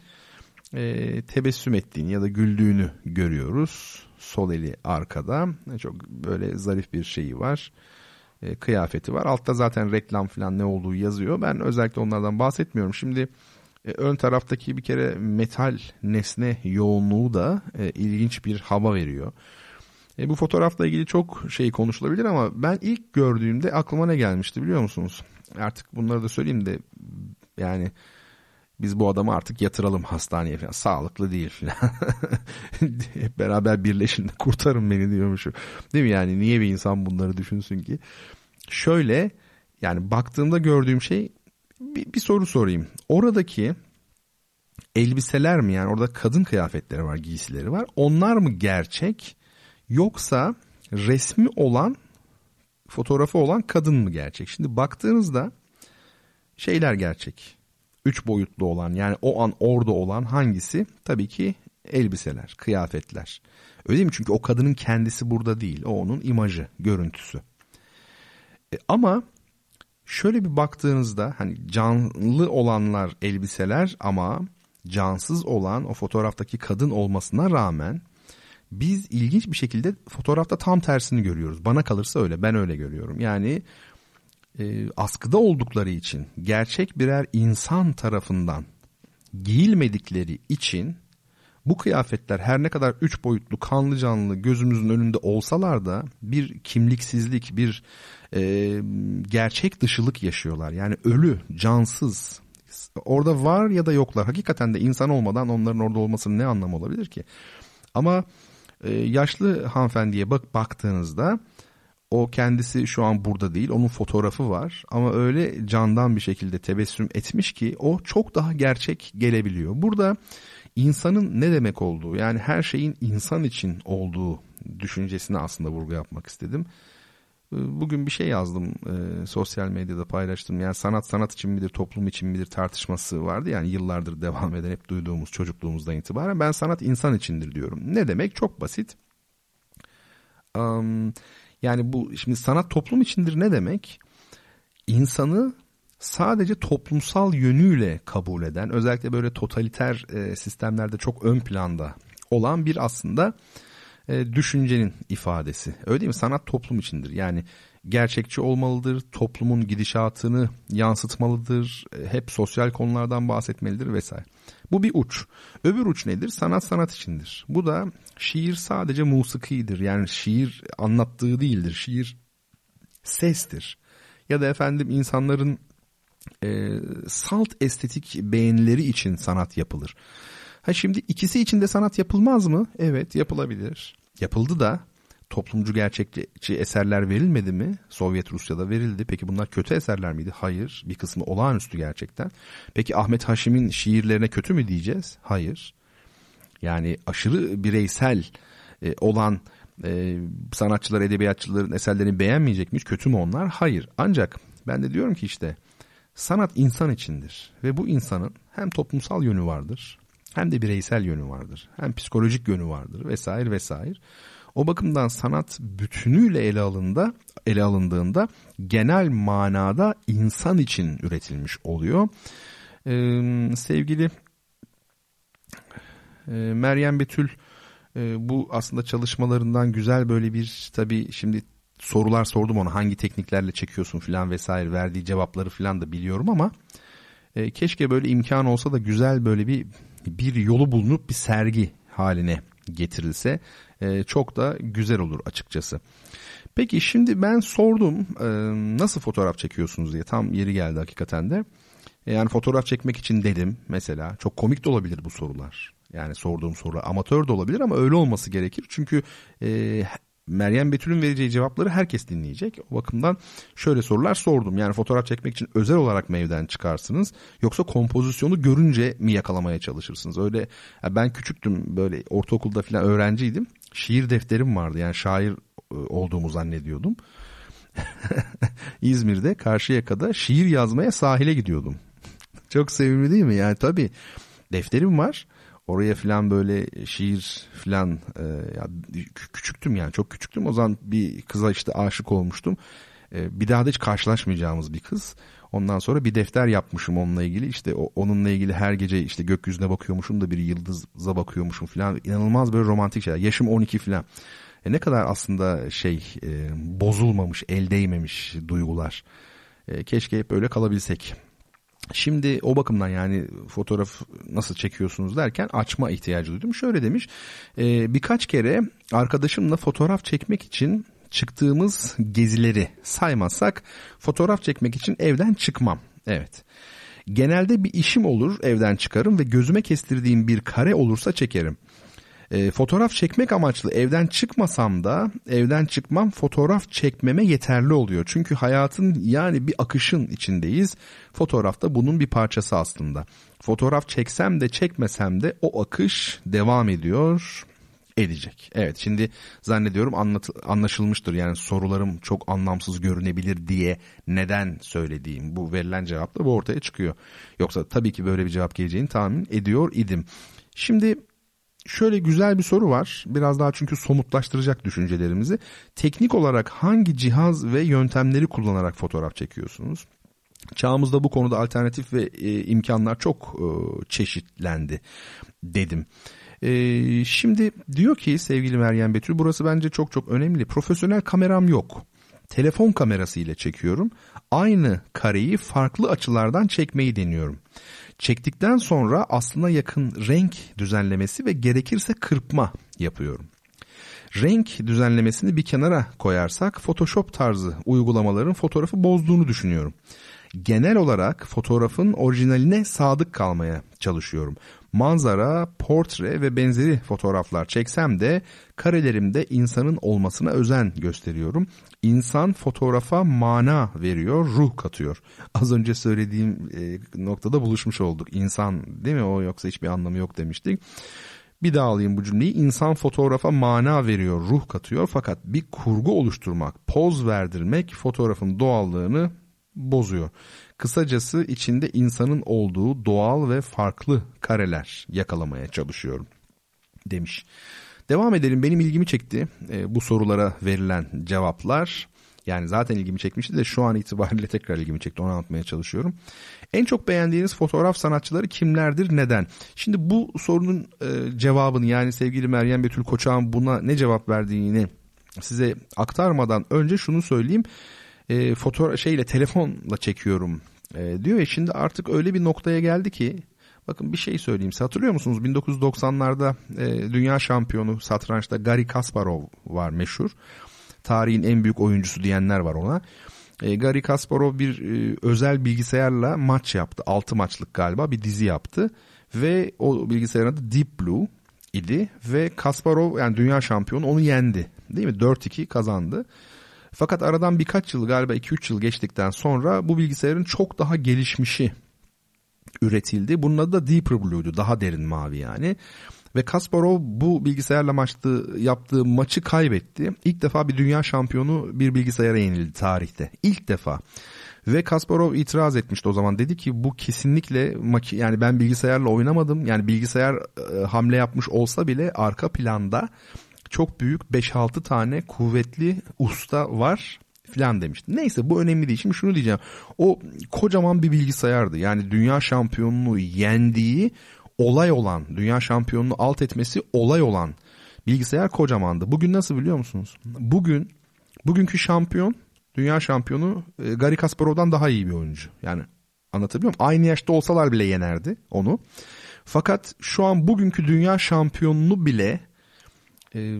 e, tebessüm ettiğini ya da güldüğünü görüyoruz. Sol eli arkada. E, çok böyle zarif bir şeyi var. E, kıyafeti var. Altta zaten reklam falan ne olduğu yazıyor. Ben özellikle onlardan bahsetmiyorum. Şimdi ön taraftaki bir kere metal nesne yoğunluğu da e, ilginç bir hava veriyor. E, bu fotoğrafla ilgili çok şey konuşulabilir ama ben ilk gördüğümde aklıma ne gelmişti biliyor musunuz? Artık bunları da söyleyeyim de yani biz bu adamı artık yatıralım hastaneye falan. Sağlıklı değil falan. <laughs> Hep beraber birleşin de kurtarın beni diyormuşum. Değil mi yani niye bir insan bunları düşünsün ki? Şöyle yani baktığımda gördüğüm şey bir, bir soru sorayım. Oradaki elbiseler mi yani orada kadın kıyafetleri var, giysileri var. Onlar mı gerçek yoksa resmi olan fotoğrafı olan kadın mı gerçek? Şimdi baktığınızda şeyler gerçek. Üç boyutlu olan yani o an orada olan hangisi? Tabii ki elbiseler, kıyafetler. Öyle değil mi? Çünkü o kadının kendisi burada değil. O onun imajı, görüntüsü. E, ama şöyle bir baktığınızda hani canlı olanlar elbiseler ama cansız olan o fotoğraftaki kadın olmasına rağmen biz ilginç bir şekilde fotoğrafta tam tersini görüyoruz. Bana kalırsa öyle. Ben öyle görüyorum. Yani e, askıda oldukları için gerçek birer insan tarafından giyilmedikleri için bu kıyafetler her ne kadar üç boyutlu kanlı canlı gözümüzün önünde olsalar da bir kimliksizlik, bir e, gerçek dışılık yaşıyorlar. Yani ölü, cansız. Orada var ya da yoklar. Hakikaten de insan olmadan onların orada olmasının ne anlamı olabilir ki? Ama e, yaşlı hanımefendiye bak baktığınızda o kendisi şu an burada değil. Onun fotoğrafı var ama öyle candan bir şekilde tebessüm etmiş ki o çok daha gerçek gelebiliyor. Burada insanın ne demek olduğu yani her şeyin insan için olduğu düşüncesine aslında vurgu yapmak istedim. Ee, bugün bir şey yazdım e, sosyal medyada paylaştım. Yani sanat sanat için midir toplum için midir tartışması vardı. Yani yıllardır <laughs> devam eden hep duyduğumuz çocukluğumuzdan itibaren ben sanat insan içindir diyorum. Ne demek? Çok basit. Um, yani bu şimdi sanat toplum içindir ne demek? İnsanı sadece toplumsal yönüyle kabul eden özellikle böyle totaliter e, sistemlerde çok ön planda olan bir aslında e, düşüncenin ifadesi. Öyle değil mi? Sanat toplum içindir. Yani gerçekçi olmalıdır, toplumun gidişatını yansıtmalıdır, e, hep sosyal konulardan bahsetmelidir vesaire. Bu bir uç. Öbür uç nedir? Sanat sanat içindir. Bu da şiir sadece musikidir. Yani şiir anlattığı değildir. Şiir sestir. Ya da efendim insanların e, salt estetik beğenileri için sanat yapılır. Ha şimdi ikisi için de sanat yapılmaz mı? Evet yapılabilir. Yapıldı da toplumcu gerçekçi eserler verilmedi mi? Sovyet Rusya'da verildi. Peki bunlar kötü eserler miydi? Hayır. Bir kısmı olağanüstü gerçekten. Peki Ahmet Haşim'in şiirlerine kötü mü diyeceğiz? Hayır. Yani aşırı bireysel e, olan e, sanatçılar, edebiyatçıların eserlerini beğenmeyecek miyiz? Kötü mü onlar? Hayır. Ancak ben de diyorum ki işte sanat insan içindir. Ve bu insanın hem toplumsal yönü vardır hem de bireysel yönü vardır. Hem psikolojik yönü vardır vesaire vesaire. O bakımdan sanat bütünüyle ele alında ele alındığında genel manada insan için üretilmiş oluyor. Ee, sevgili e, Meryem Betül e, bu aslında çalışmalarından güzel böyle bir tabi şimdi sorular sordum ona hangi tekniklerle çekiyorsun filan vesaire verdiği cevapları filan da biliyorum ama e, keşke böyle imkan olsa da güzel böyle bir bir yolu bulunup bir sergi haline getirilse e, çok da güzel olur açıkçası. Peki şimdi ben sordum e, nasıl fotoğraf çekiyorsunuz diye tam yeri geldi hakikaten de. E, yani fotoğraf çekmek için dedim mesela çok komik de olabilir bu sorular. Yani sorduğum soru amatör de olabilir ama öyle olması gerekir. Çünkü e, Meryem Betül'ün vereceği cevapları herkes dinleyecek. O bakımdan şöyle sorular sordum. Yani fotoğraf çekmek için özel olarak mı evden çıkarsınız yoksa kompozisyonu görünce mi yakalamaya çalışırsınız? Öyle ben küçüktüm böyle ortaokulda falan öğrenciydim. Şiir defterim vardı yani şair e, olduğumu zannediyordum. <laughs> İzmir'de Karşıyaka'da şiir yazmaya sahile gidiyordum. <laughs> Çok sevimli değil mi? Yani tabii defterim var oraya filan böyle şiir filan e, ya, küçüktüm yani çok küçüktüm o zaman bir kıza işte aşık olmuştum. E, bir daha da hiç karşılaşmayacağımız bir kız. Ondan sonra bir defter yapmışım onunla ilgili. İşte o, onunla ilgili her gece işte gökyüzüne bakıyormuşum da bir yıldıza bakıyormuşum filan. İnanılmaz böyle romantik şeyler. Yaşım 12 filan. E ne kadar aslında şey e, bozulmamış, el değmemiş duygular. E, keşke hep öyle kalabilsek. Şimdi o bakımdan yani fotoğraf nasıl çekiyorsunuz derken açma ihtiyacı duydum. Şöyle demiş e, birkaç kere arkadaşımla fotoğraf çekmek için çıktığımız gezileri saymazsak fotoğraf çekmek için evden çıkmam. Evet. Genelde bir işim olur evden çıkarım ve gözüme kestirdiğim bir kare olursa çekerim. E, fotoğraf çekmek amaçlı evden çıkmasam da evden çıkmam fotoğraf çekmeme yeterli oluyor. Çünkü hayatın yani bir akışın içindeyiz. Fotoğraf da bunun bir parçası aslında. Fotoğraf çeksem de çekmesem de o akış devam ediyor edecek. Evet şimdi zannediyorum anlat, anlaşılmıştır yani sorularım çok anlamsız görünebilir diye neden söylediğim bu verilen cevapla bu ortaya çıkıyor. Yoksa tabii ki böyle bir cevap geleceğini tahmin ediyor idim. Şimdi şöyle güzel bir soru var. Biraz daha çünkü somutlaştıracak düşüncelerimizi. Teknik olarak hangi cihaz ve yöntemleri kullanarak fotoğraf çekiyorsunuz? Çağımızda bu konuda alternatif ve e, imkanlar çok e, çeşitlendi dedim. E, şimdi diyor ki sevgili Meryem Betül burası bence çok çok önemli. Profesyonel kameram yok. Telefon kamerası ile çekiyorum. Aynı kareyi farklı açılardan çekmeyi deniyorum. Çektikten sonra aslına yakın renk düzenlemesi ve gerekirse kırpma yapıyorum. Renk düzenlemesini bir kenara koyarsak Photoshop tarzı uygulamaların fotoğrafı bozduğunu düşünüyorum. Genel olarak fotoğrafın orijinaline sadık kalmaya çalışıyorum manzara, portre ve benzeri fotoğraflar çeksem de karelerimde insanın olmasına özen gösteriyorum. İnsan fotoğrafa mana veriyor, ruh katıyor. Az önce söylediğim e, noktada buluşmuş olduk. İnsan değil mi o yoksa hiçbir anlamı yok demiştik. Bir daha alayım bu cümleyi. İnsan fotoğrafa mana veriyor, ruh katıyor fakat bir kurgu oluşturmak, poz verdirmek fotoğrafın doğallığını bozuyor. Kısacası içinde insanın olduğu doğal ve farklı kareler yakalamaya çalışıyorum demiş. Devam edelim benim ilgimi çekti e, bu sorulara verilen cevaplar. Yani zaten ilgimi çekmişti de şu an itibariyle <laughs> tekrar ilgimi çekti onu anlatmaya çalışıyorum. En çok beğendiğiniz fotoğraf sanatçıları kimlerdir neden? Şimdi bu sorunun e, cevabını yani sevgili Meryem Betül Koçak'ın buna ne cevap verdiğini size aktarmadan önce şunu söyleyeyim. E, fotoğraf şeyle telefonla çekiyorum e, diyor ya şimdi artık öyle bir noktaya geldi ki bakın bir şey söyleyeyim size hatırlıyor musunuz 1990'larda e, dünya şampiyonu satrançta Gary Kasparov var meşhur. Tarihin en büyük oyuncusu diyenler var ona. E, Gary Kasparov bir e, özel bilgisayarla maç yaptı. 6 maçlık galiba bir dizi yaptı. Ve o bilgisayarın adı Deep Blue idi. Ve Kasparov yani dünya şampiyonu onu yendi. Değil mi? 4-2 kazandı. Fakat aradan birkaç yıl galiba 2-3 yıl geçtikten sonra bu bilgisayarın çok daha gelişmişi üretildi. Bunun adı da Deeper Blue'du. Daha derin mavi yani. Ve Kasparov bu bilgisayarla maçtı, yaptığı maçı kaybetti. İlk defa bir dünya şampiyonu bir bilgisayara yenildi tarihte. İlk defa. Ve Kasparov itiraz etmişti o zaman. Dedi ki bu kesinlikle yani ben bilgisayarla oynamadım. Yani bilgisayar e, hamle yapmış olsa bile arka planda çok büyük 5-6 tane kuvvetli usta var filan demişti. Neyse bu önemli değil. Şimdi şunu diyeceğim. O kocaman bir bilgisayardı. Yani dünya şampiyonunu yendiği olay olan, dünya şampiyonunu alt etmesi olay olan bilgisayar kocamandı. Bugün nasıl biliyor musunuz? Bugün bugünkü şampiyon, dünya şampiyonu e, Gary Kasparov'dan daha iyi bir oyuncu. Yani anlatabiliyor muyum? Aynı yaşta olsalar bile yenerdi onu. Fakat şu an bugünkü dünya şampiyonunu bile e,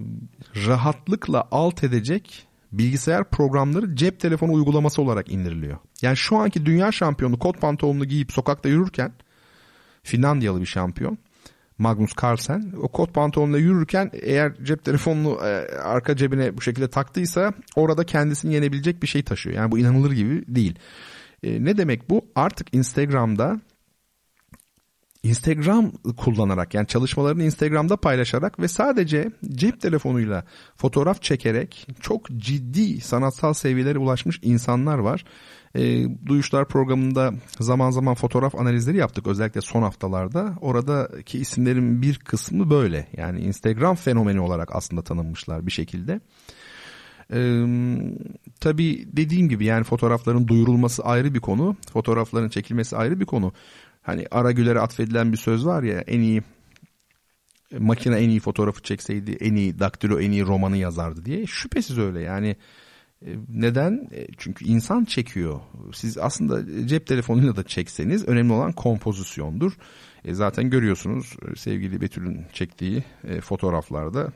rahatlıkla alt edecek bilgisayar programları cep telefonu uygulaması olarak indiriliyor. Yani şu anki dünya şampiyonu kot pantolonunu giyip sokakta yürürken Finlandiyalı bir şampiyon Magnus Carlsen o kot pantolonla yürürken eğer cep telefonunu e, arka cebine bu şekilde taktıysa orada kendisini yenebilecek bir şey taşıyor. Yani bu inanılır gibi değil. E, ne demek bu? Artık Instagram'da Instagram kullanarak yani çalışmalarını Instagram'da paylaşarak ve sadece cep telefonuyla fotoğraf çekerek çok ciddi sanatsal seviyelere ulaşmış insanlar var. E, Duyuşlar programında zaman zaman fotoğraf analizleri yaptık özellikle son haftalarda. Oradaki isimlerin bir kısmı böyle yani Instagram fenomeni olarak aslında tanınmışlar bir şekilde. Ee, tabii dediğim gibi yani fotoğrafların duyurulması ayrı bir konu. Fotoğrafların çekilmesi ayrı bir konu hani Ara Güler'e atfedilen bir söz var ya en iyi makine en iyi fotoğrafı çekseydi en iyi daktilo en iyi romanı yazardı diye. Şüphesiz öyle yani e, neden? E, çünkü insan çekiyor. Siz aslında cep telefonuyla da çekseniz önemli olan kompozisyondur. E zaten görüyorsunuz e, sevgili Betül'ün çektiği fotoğraflarda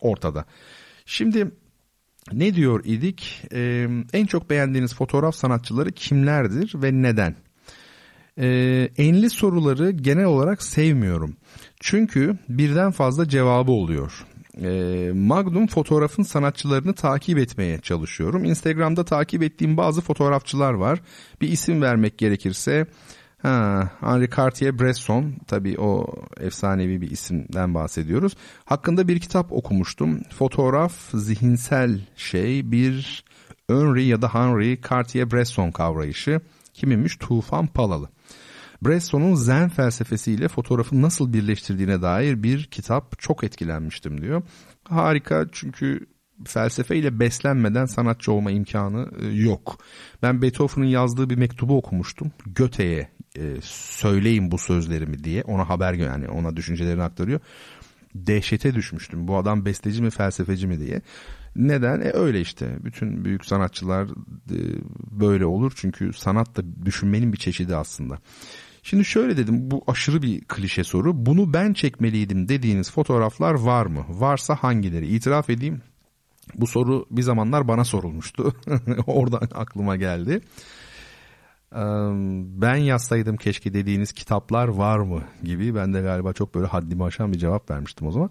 ortada. Şimdi ne diyor idik? En çok beğendiğiniz fotoğraf sanatçıları kimlerdir ve neden? Ee, enli soruları genel olarak sevmiyorum. Çünkü birden fazla cevabı oluyor. Ee, Magnum fotoğrafın sanatçılarını takip etmeye çalışıyorum. Instagram'da takip ettiğim bazı fotoğrafçılar var. Bir isim vermek gerekirse Ha, Henri Cartier-Bresson tabii o efsanevi bir isimden bahsediyoruz. Hakkında bir kitap okumuştum. Fotoğraf zihinsel şey bir Henri ya da Henri Cartier-Bresson kavrayışı. Kiminmiş? Tufan Palalı. Bresson'un zen felsefesiyle fotoğrafı nasıl birleştirdiğine dair bir kitap çok etkilenmiştim diyor. Harika çünkü felsefeyle beslenmeden sanatçı olma imkanı e, yok. Ben Beethoven'ın yazdığı bir mektubu okumuştum. Göte'ye e, söyleyin bu sözlerimi diye ona haber yani ona düşüncelerini aktarıyor. Dehşete düşmüştüm. Bu adam besteci mi felsefeci mi diye. Neden? E öyle işte. Bütün büyük sanatçılar e, böyle olur. Çünkü sanat da düşünmenin bir çeşidi aslında. Şimdi şöyle dedim bu aşırı bir klişe soru. Bunu ben çekmeliydim dediğiniz fotoğraflar var mı? Varsa hangileri? İtiraf edeyim. Bu soru bir zamanlar bana sorulmuştu. <laughs> Oradan aklıma geldi. Ben yazsaydım keşke dediğiniz kitaplar var mı gibi ben de galiba çok böyle haddimi aşan bir cevap vermiştim o zaman.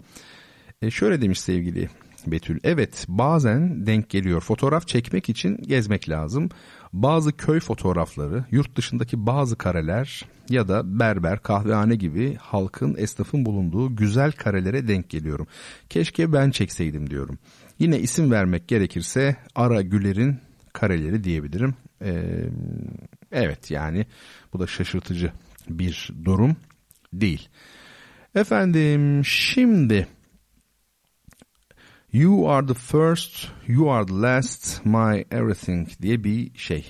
E şöyle demiş sevgili Betül. Evet bazen denk geliyor. Fotoğraf çekmek için gezmek lazım. Bazı köy fotoğrafları, yurt dışındaki bazı kareler ya da berber, kahvehane gibi halkın, esnafın bulunduğu güzel karelere denk geliyorum. Keşke ben çekseydim diyorum. Yine isim vermek gerekirse Ara Güler'in kareleri diyebilirim. Ee, evet yani bu da şaşırtıcı bir durum değil. Efendim şimdi You are the first, you are the last, my everything diye bir şey,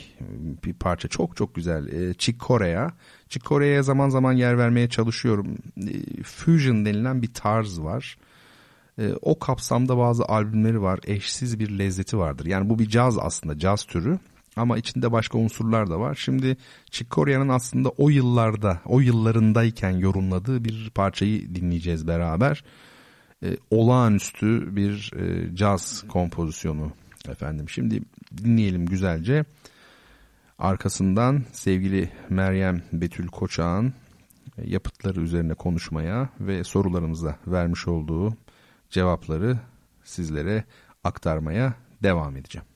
bir parça çok çok güzel. E, Chick Corea, Corea'ya zaman zaman yer vermeye çalışıyorum. E, fusion denilen bir tarz var. E, o kapsamda bazı albümleri var, eşsiz bir lezzeti vardır. Yani bu bir caz aslında, caz türü. Ama içinde başka unsurlar da var. Şimdi Chick Corea'nın aslında o yıllarda, o yıllarındayken yorumladığı bir parçayı dinleyeceğiz beraber e, olağanüstü bir e, caz kompozisyonu efendim. Şimdi dinleyelim güzelce. Arkasından sevgili Meryem Betül Koçak'ın e, yapıtları üzerine konuşmaya ve sorularımıza vermiş olduğu cevapları sizlere aktarmaya devam edeceğim.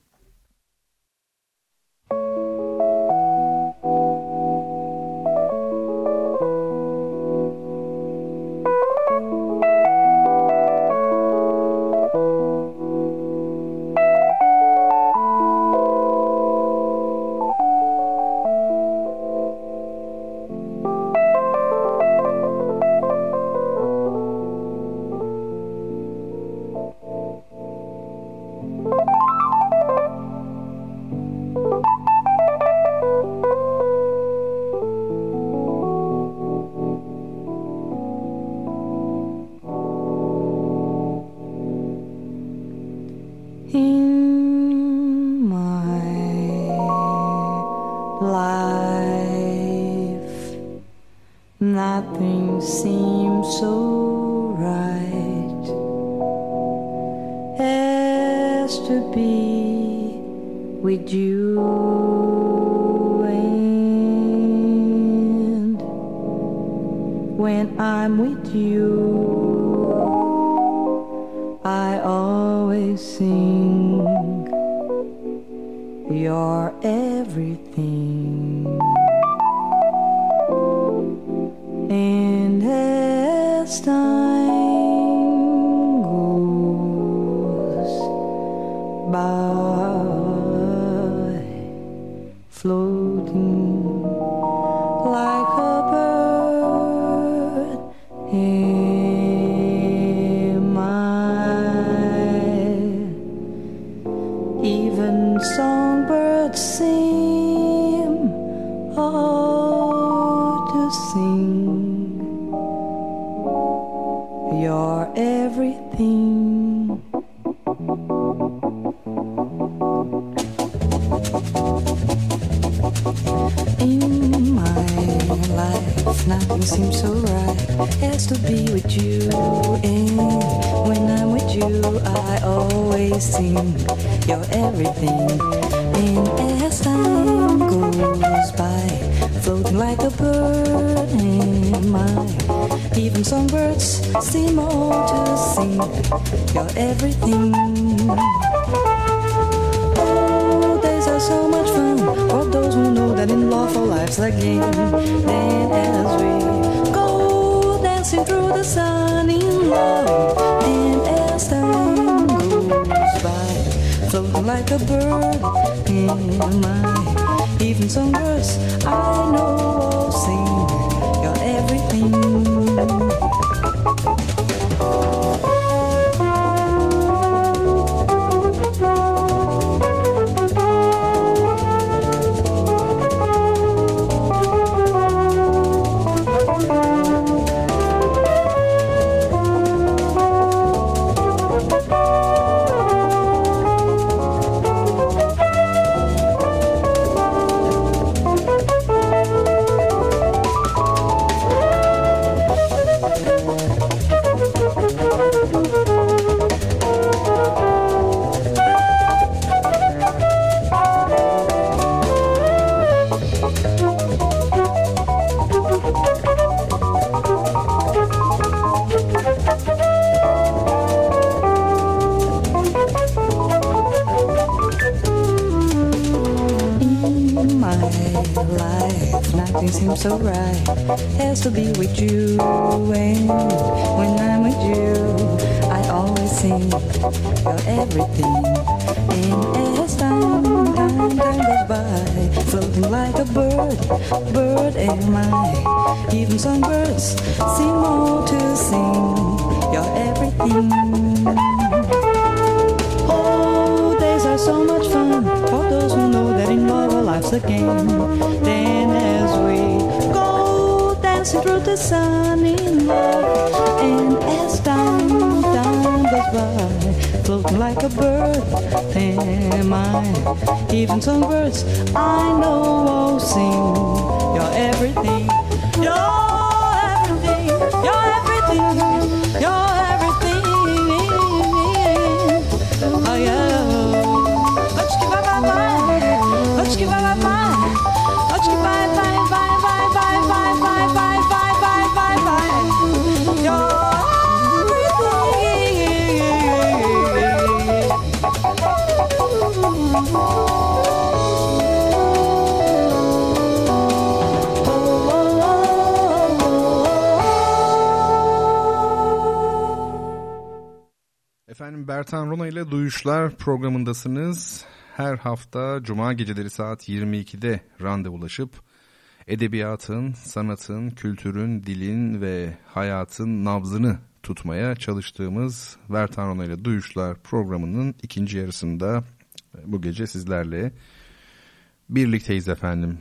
Like a bird, am I? Even some birds I know will sing. You're everything. You're Efendim Bertan Rona ile Duyuşlar programındasınız. Her hafta Cuma geceleri saat 22'de randevulaşıp edebiyatın, sanatın, kültürün, dilin ve hayatın nabzını tutmaya çalıştığımız Bertan Rona ile Duyuşlar programının ikinci yarısında bu gece sizlerle birlikteyiz efendim.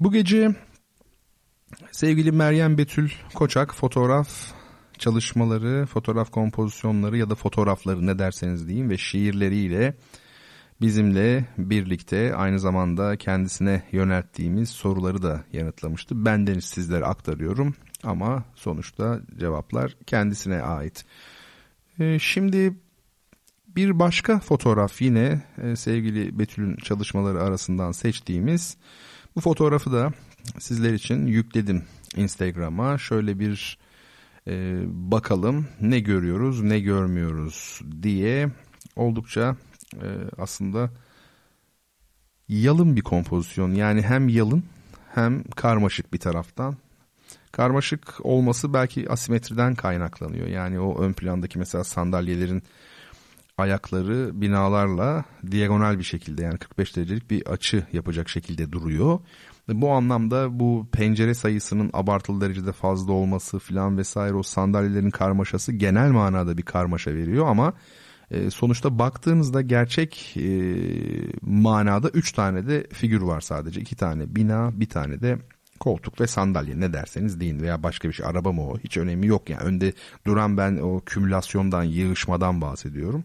Bu gece sevgili Meryem Betül Koçak fotoğraf çalışmaları, fotoğraf kompozisyonları ya da fotoğrafları ne derseniz deyin ve şiirleriyle bizimle birlikte aynı zamanda kendisine yönelttiğimiz soruları da yanıtlamıştı. Bendeniz sizlere aktarıyorum ama sonuçta cevaplar kendisine ait. Ee, şimdi bir başka fotoğraf yine e, sevgili Betül'ün çalışmaları arasından seçtiğimiz bu fotoğrafı da sizler için yükledim Instagram'a. Şöyle bir e, bakalım ne görüyoruz ne görmüyoruz diye oldukça e, aslında yalın bir kompozisyon. Yani hem yalın hem karmaşık bir taraftan. Karmaşık olması belki asimetriden kaynaklanıyor. Yani o ön plandaki mesela sandalyelerin ayakları binalarla diagonal bir şekilde yani 45 derecelik bir açı yapacak şekilde duruyor. Bu anlamda bu pencere sayısının abartılı derecede fazla olması filan vesaire o sandalyelerin karmaşası genel manada bir karmaşa veriyor ama e, sonuçta baktığınızda gerçek e, manada 3 tane de figür var sadece. 2 tane bina bir tane de koltuk ve sandalye. Ne derseniz deyin veya başka bir şey. Araba mı o? Hiç önemi yok yani. Önde duran ben o kümülasyondan yığışmadan bahsediyorum.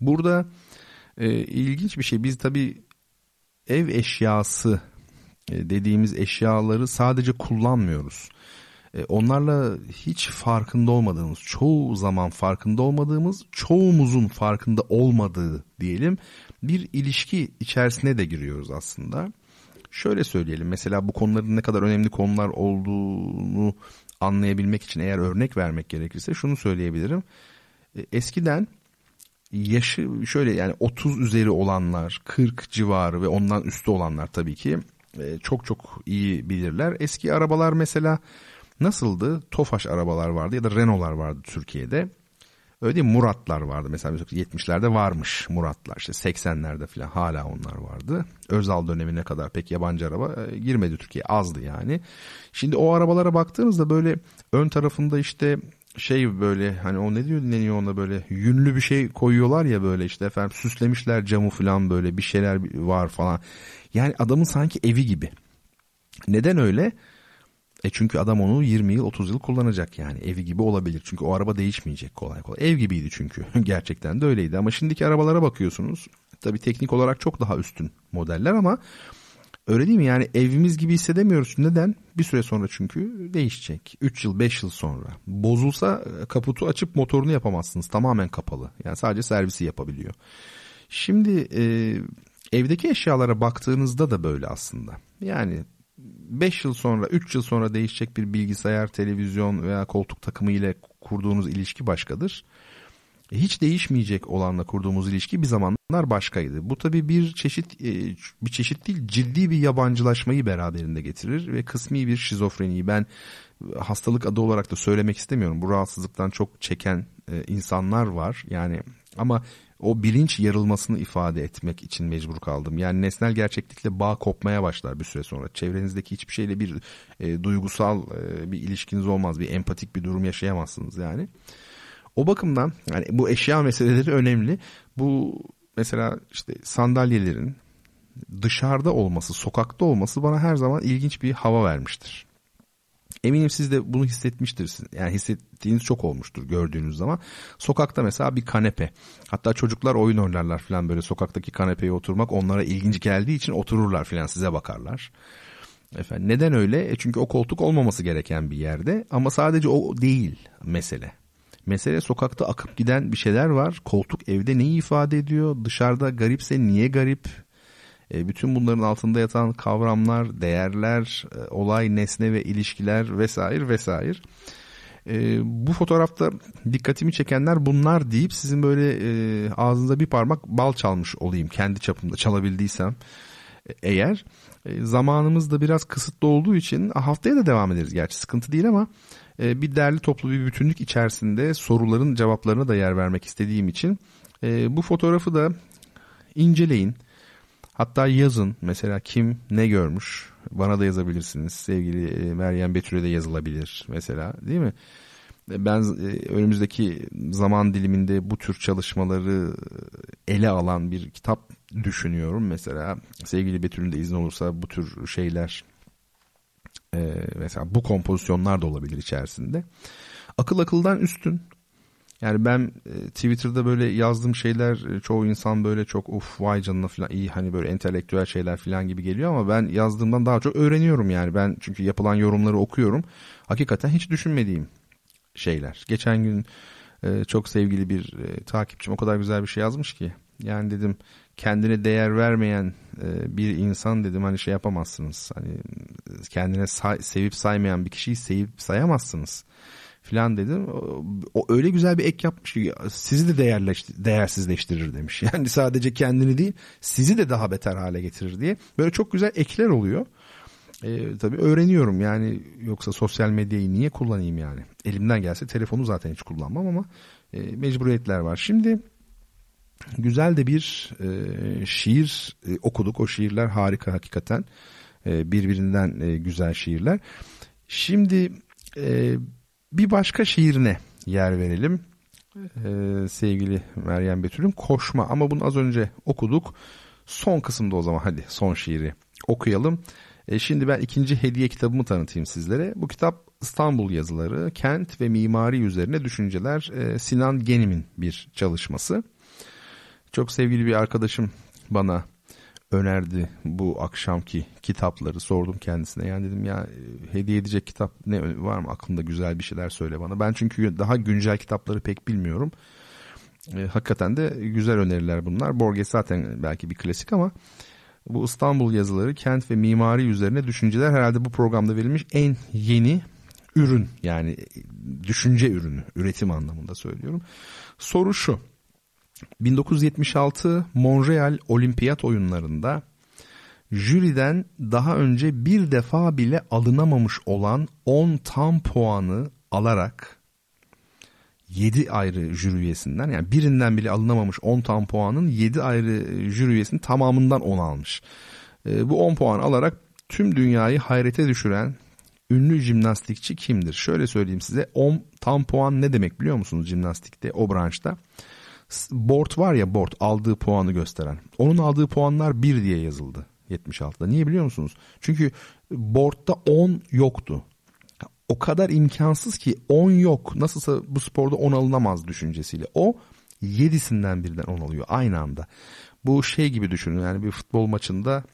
Burada e, ilginç bir şey. Biz tabi ev eşyası e, dediğimiz eşyaları sadece kullanmıyoruz. E, onlarla hiç farkında olmadığımız, çoğu zaman farkında olmadığımız, çoğumuzun farkında olmadığı diyelim bir ilişki içerisine de giriyoruz aslında. şöyle söyleyelim. Mesela bu konuların ne kadar önemli konular olduğunu anlayabilmek için eğer örnek vermek gerekirse şunu söyleyebilirim. E, eskiden yaşı şöyle yani 30 üzeri olanlar, 40 civarı ve ondan üstü olanlar tabii ki e, çok çok iyi bilirler. Eski arabalar mesela nasıldı? Tofaş arabalar vardı ya da Renault'lar vardı Türkiye'de. Öyle değil Muratlar vardı mesela 70'lerde varmış Muratlar işte 80'lerde falan hala onlar vardı. Özal dönemine kadar pek yabancı araba e, girmedi Türkiye azdı yani. Şimdi o arabalara baktığınızda böyle ön tarafında işte şey böyle hani o ne diyor deniyor ona böyle yünlü bir şey koyuyorlar ya böyle işte efendim süslemişler camı falan böyle bir şeyler var falan. Yani adamın sanki evi gibi. Neden öyle? E çünkü adam onu 20 yıl 30 yıl kullanacak yani evi gibi olabilir. Çünkü o araba değişmeyecek kolay kolay. Ev gibiydi çünkü <laughs> gerçekten de öyleydi. Ama şimdiki arabalara bakıyorsunuz. Tabii teknik olarak çok daha üstün modeller ama öyle değil mi? Yani evimiz gibi hissedemiyoruz. Neden? Bir süre sonra çünkü değişecek. 3 yıl 5 yıl sonra. Bozulsa e, kaputu açıp motorunu yapamazsınız. Tamamen kapalı. Yani sadece servisi yapabiliyor. Şimdi e, evdeki eşyalara baktığınızda da böyle aslında. Yani 5 yıl sonra 3 yıl sonra değişecek bir bilgisayar, televizyon veya koltuk takımı ile kurduğunuz ilişki başkadır. E, hiç değişmeyecek olanla kurduğumuz ilişki bir zamanlar başkaydı. Bu tabii bir çeşit e, bir çeşit değil ciddi bir yabancılaşmayı beraberinde getirir ve kısmi bir şizofreniyi ben hastalık adı olarak da söylemek istemiyorum. Bu rahatsızlıktan çok çeken e, insanlar var. Yani ama o bilinç yarılmasını ifade etmek için mecbur kaldım. Yani nesnel gerçeklikle bağ kopmaya başlar bir süre sonra. Çevrenizdeki hiçbir şeyle bir e, duygusal e, bir ilişkiniz olmaz. Bir empatik bir durum yaşayamazsınız yani. O bakımdan yani bu eşya meseleleri önemli. Bu mesela işte sandalyelerin dışarıda olması, sokakta olması bana her zaman ilginç bir hava vermiştir. Eminim siz de bunu hissetmiştir. Yani hissettiğiniz çok olmuştur gördüğünüz zaman. Sokakta mesela bir kanepe. Hatta çocuklar oyun oynarlar falan böyle sokaktaki kanepeye oturmak onlara ilginç geldiği için otururlar falan size bakarlar. Efendim, neden öyle? E çünkü o koltuk olmaması gereken bir yerde ama sadece o değil mesele. Mesele sokakta akıp giden bir şeyler var. Koltuk evde neyi ifade ediyor? Dışarıda garipse niye garip? E, bütün bunların altında yatan kavramlar, değerler, e, olay, nesne ve ilişkiler vesaire vesaire. E, bu fotoğrafta dikkatimi çekenler bunlar deyip sizin böyle e, ağzınıza bir parmak bal çalmış olayım kendi çapımda çalabildiysem e, eğer. E, zamanımız da biraz kısıtlı olduğu için haftaya da devam ederiz gerçi sıkıntı değil ama e, bir derli toplu bir bütünlük içerisinde soruların cevaplarına da yer vermek istediğim için e, bu fotoğrafı da inceleyin. Hatta yazın mesela kim ne görmüş bana da yazabilirsiniz. Sevgili e, Meryem Betül'e de yazılabilir mesela değil mi? Ben e, önümüzdeki zaman diliminde bu tür çalışmaları ele alan bir kitap düşünüyorum. Mesela sevgili Betül'ün de izni olursa bu tür şeyler mesela bu kompozisyonlar da olabilir içerisinde. Akıl akıldan üstün yani ben e, Twitter'da böyle yazdığım şeyler e, çoğu insan böyle çok uf vay canına falan iyi hani böyle entelektüel şeyler falan gibi geliyor ama ben yazdığımdan daha çok öğreniyorum yani. Ben çünkü yapılan yorumları okuyorum. Hakikaten hiç düşünmediğim şeyler. Geçen gün e, çok sevgili bir takipçim o kadar güzel bir şey yazmış ki. Yani dedim kendine değer vermeyen bir insan dedim hani şey yapamazsınız. Hani kendine say, sevip saymayan bir kişiyi sevip sayamazsınız filan dedim. O öyle güzel bir ek yapmış ki sizi de değerleş, değersizleştirir demiş. <laughs> Yani sadece kendini değil sizi de daha beter hale getirir diye. Böyle çok güzel ekler oluyor. Ee, tabii öğreniyorum yani yoksa sosyal medyayı niye kullanayım yani. Elimden gelse telefonu zaten hiç kullanmam ama e, mecburiyetler var. Şimdi güzel de bir e, şiir e, okuduk. O şiirler harika hakikaten. E, birbirinden e, güzel şiirler. Şimdi e, bir başka şiirine yer verelim. Ee, sevgili Meryem Betül'ün Koşma ama bunu az önce okuduk. Son kısımda o zaman hadi son şiiri okuyalım. Ee, şimdi ben ikinci hediye kitabımı tanıtayım sizlere. Bu kitap İstanbul yazıları, kent ve mimari üzerine düşünceler ee, Sinan Genim'in bir çalışması. Çok sevgili bir arkadaşım bana önerdi bu akşamki kitapları sordum kendisine. Yani dedim ya e, hediye edecek kitap ne var mı aklında güzel bir şeyler söyle bana. Ben çünkü daha güncel kitapları pek bilmiyorum. E, hakikaten de güzel öneriler bunlar. Borges zaten belki bir klasik ama Bu İstanbul yazıları kent ve mimari üzerine düşünceler herhalde bu programda verilmiş en yeni ürün yani düşünce ürünü üretim anlamında söylüyorum. Soru şu 1976 Montreal Olimpiyat oyunlarında jüriden daha önce bir defa bile alınamamış olan 10 tam puanı alarak 7 ayrı jüri üyesinden yani birinden bile alınamamış 10 tam puanın 7 ayrı jüri üyesinin tamamından 10 almış. E, bu 10 puan alarak tüm dünyayı hayrete düşüren ünlü jimnastikçi kimdir? Şöyle söyleyeyim size 10 tam puan ne demek biliyor musunuz jimnastikte o branşta? Board var ya board aldığı puanı gösteren. Onun aldığı puanlar 1 diye yazıldı 76'da. Niye biliyor musunuz? Çünkü board'da 10 yoktu. O kadar imkansız ki 10 yok. Nasılsa bu sporda 10 alınamaz düşüncesiyle. O 7'sinden birden 10 alıyor aynı anda. Bu şey gibi düşünün yani bir futbol maçında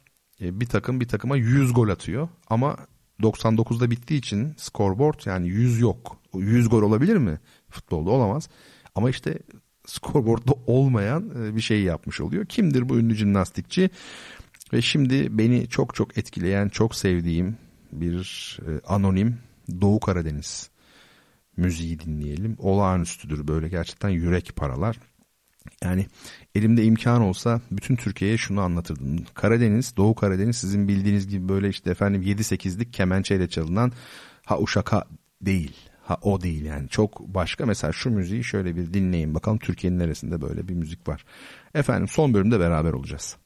e, bir takım bir takıma 100 gol atıyor ama 99'da bittiği için scoreboard yani 100 yok. 100 gol olabilir mi? Futbolda olamaz. Ama işte scoreboardda olmayan e, bir şey yapmış oluyor. Kimdir bu ünlü jimnastikçi? Ve şimdi beni çok çok etkileyen, çok sevdiğim bir e, anonim Doğu Karadeniz müziği dinleyelim. Olağanüstüdür böyle gerçekten yürek paralar. Yani elimde imkan olsa bütün Türkiye'ye şunu anlatırdım. Karadeniz, Doğu Karadeniz sizin bildiğiniz gibi böyle işte efendim 7-8'lik kemençeyle çalınan ha uşaka değil. Ha o değil yani çok başka mesela şu müziği şöyle bir dinleyin bakalım Türkiye'nin neresinde böyle bir müzik var. Efendim son bölümde beraber olacağız.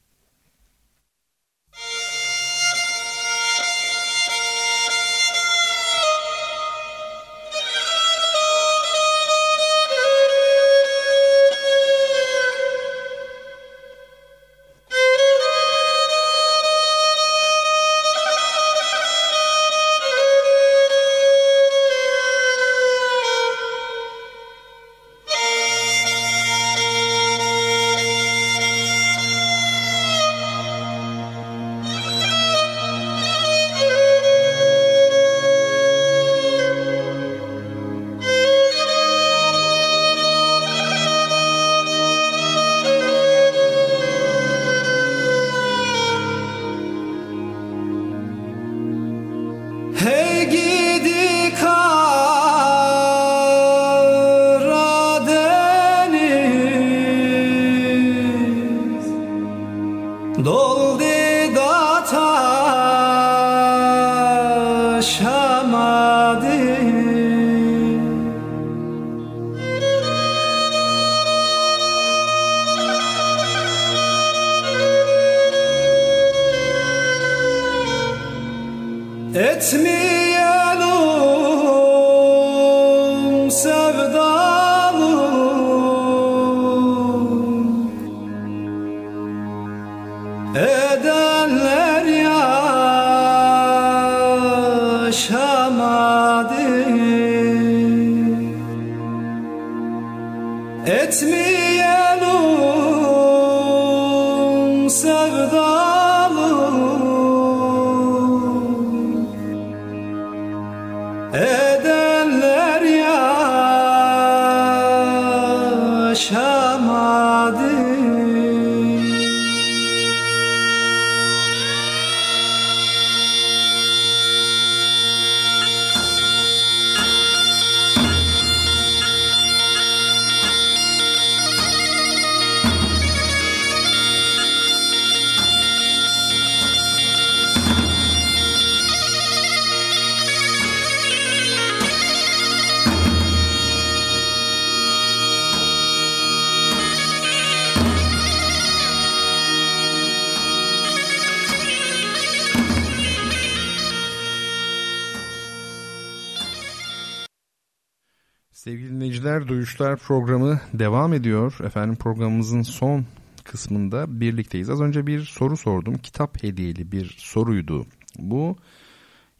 Duyuşlar programı devam ediyor. Efendim programımızın son kısmında birlikteyiz. Az önce bir soru sordum. Kitap hediyeli bir soruydu. Bu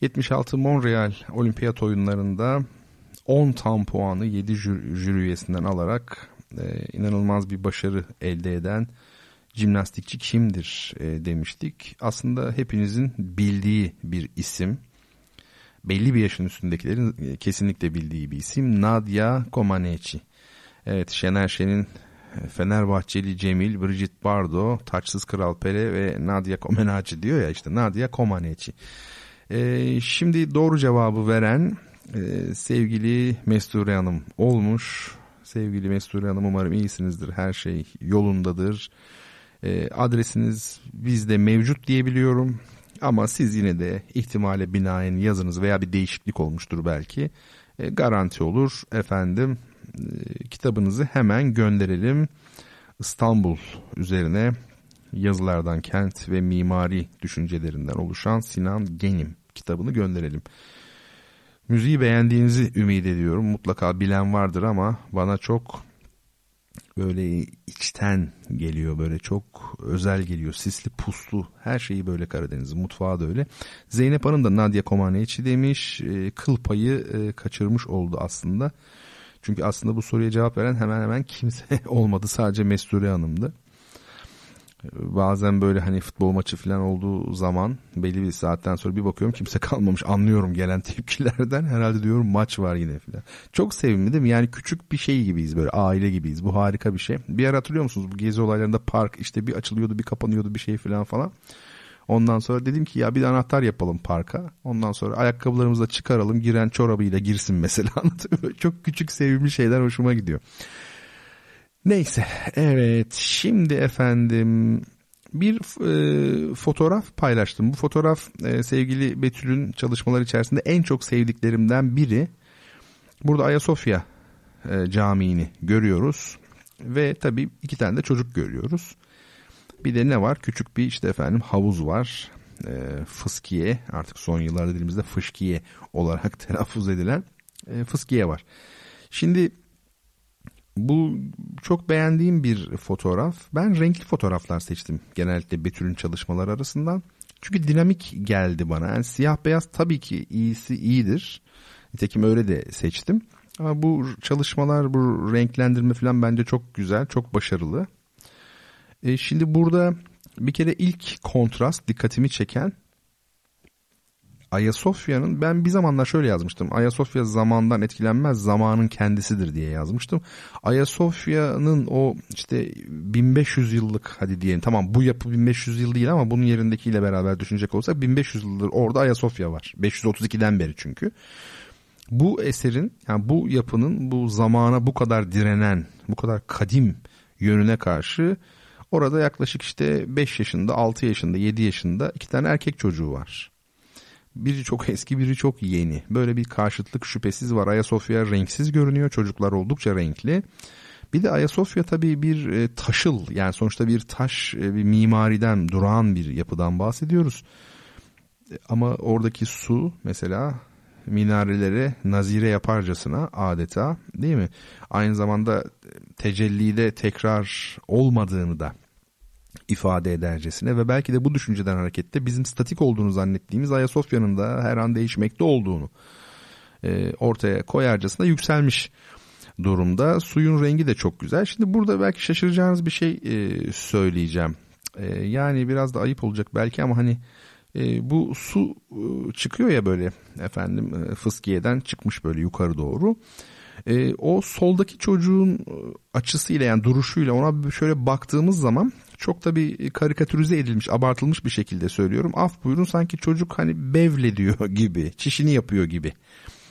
76 Montreal Olimpiyat oyunlarında 10 tam puanı 7 jüri üyesinden alarak e, inanılmaz bir başarı elde eden jimnastikçi kimdir e, demiştik. Aslında hepinizin bildiği bir isim belli bir yaşın üstündekilerin e, kesinlikle bildiği bir isim Nadia Comaneci. Evet Şener Şen'in Fenerbahçeli Cemil, Bridget Bardo, Taçsız Kral Pele ve Nadia Comaneci diyor ya işte Nadia Comaneci. Ee, şimdi doğru cevabı veren e, sevgili Mesture Hanım olmuş. Sevgili Mesture Hanım umarım iyisinizdir. Her şey yolundadır. E, adresiniz bizde mevcut diyebiliyorum. Ama siz yine de ihtimale binaen yazınız veya bir değişiklik olmuştur belki. E, garanti olur. Efendim e, kitabınızı hemen gönderelim. İstanbul üzerine yazılardan kent ve mimari düşüncelerinden oluşan Sinan Genim kitabını gönderelim. Müziği beğendiğinizi ümit ediyorum. Mutlaka bilen vardır ama bana çok böyle içten geliyor böyle çok özel geliyor. Sisli puslu her şeyi böyle Karadeniz mutfağı da öyle. Zeynep Hanım da Nadia Comaneci demiş e, kıl payı e, kaçırmış oldu aslında. Çünkü aslında bu soruya cevap veren hemen hemen kimse <laughs> olmadı sadece Mesture Hanım'dı bazen böyle hani futbol maçı falan olduğu zaman belli bir saatten sonra bir bakıyorum kimse <laughs> kalmamış anlıyorum gelen tepkilerden herhalde diyorum maç var yine falan. Çok sevimli değil mi? Yani küçük bir şey gibiyiz böyle aile gibiyiz bu harika bir şey. Bir yer hatırlıyor musunuz bu gezi olaylarında park işte bir açılıyordu bir kapanıyordu bir şey falan falan. Ondan sonra dedim ki ya bir anahtar yapalım parka. Ondan sonra ayakkabılarımızı da çıkaralım giren çorabıyla girsin mesela. <laughs> Çok küçük sevimli şeyler hoşuma gidiyor. Neyse evet şimdi efendim bir e, fotoğraf paylaştım. Bu fotoğraf e, sevgili Betül'ün çalışmaları içerisinde en çok sevdiklerimden biri. Burada Ayasofya e, Camii'ni görüyoruz ve tabii iki tane de çocuk görüyoruz. Bir de ne var? Küçük bir işte efendim havuz var. E, fıskiye artık son yıllarda dilimizde fışkiye olarak <laughs> telaffuz edilen e, fıskiye var. Şimdi bu çok beğendiğim bir fotoğraf. Ben renkli fotoğraflar seçtim genellikle Betül'ün çalışmaları arasından. Çünkü dinamik geldi bana. Yani siyah beyaz tabii ki iyisi iyidir. Nitekim öyle de seçtim. Ama bu çalışmalar, bu renklendirme falan bence çok güzel, çok başarılı. E şimdi burada bir kere ilk kontrast dikkatimi çeken Ayasofya'nın ben bir zamanlar şöyle yazmıştım. Ayasofya zamandan etkilenmez zamanın kendisidir diye yazmıştım. Ayasofya'nın o işte 1500 yıllık hadi diyelim tamam bu yapı 1500 yıl değil ama bunun yerindekiyle beraber düşünecek olsak 1500 yıldır orada Ayasofya var. 532'den beri çünkü. Bu eserin yani bu yapının bu zamana bu kadar direnen bu kadar kadim yönüne karşı orada yaklaşık işte 5 yaşında 6 yaşında 7 yaşında iki tane erkek çocuğu var. Biri çok eski biri çok yeni. Böyle bir karşıtlık şüphesiz var. Ayasofya renksiz görünüyor. Çocuklar oldukça renkli. Bir de Ayasofya tabii bir e, taşıl yani sonuçta bir taş e, bir mimariden durağan bir yapıdan bahsediyoruz. E, ama oradaki su mesela minarelere nazire yaparcasına adeta değil mi? Aynı zamanda tecellide tekrar olmadığını da ifade edercesine ve belki de bu düşünceden hareketle bizim statik olduğunu zannettiğimiz Ayasofya'nın da her an değişmekte olduğunu e, ortaya koyarcasına yükselmiş durumda. Suyun rengi de çok güzel. Şimdi burada belki şaşıracağınız bir şey e, söyleyeceğim. E, yani biraz da ayıp olacak belki ama hani e, bu su e, çıkıyor ya böyle efendim e, fıskiyeden çıkmış böyle yukarı doğru. E, o soldaki çocuğun e, açısıyla yani duruşuyla ona şöyle baktığımız zaman çok da bir karikatürize edilmiş, abartılmış bir şekilde söylüyorum. Af buyurun sanki çocuk hani bevle diyor <laughs> gibi, çişini yapıyor gibi.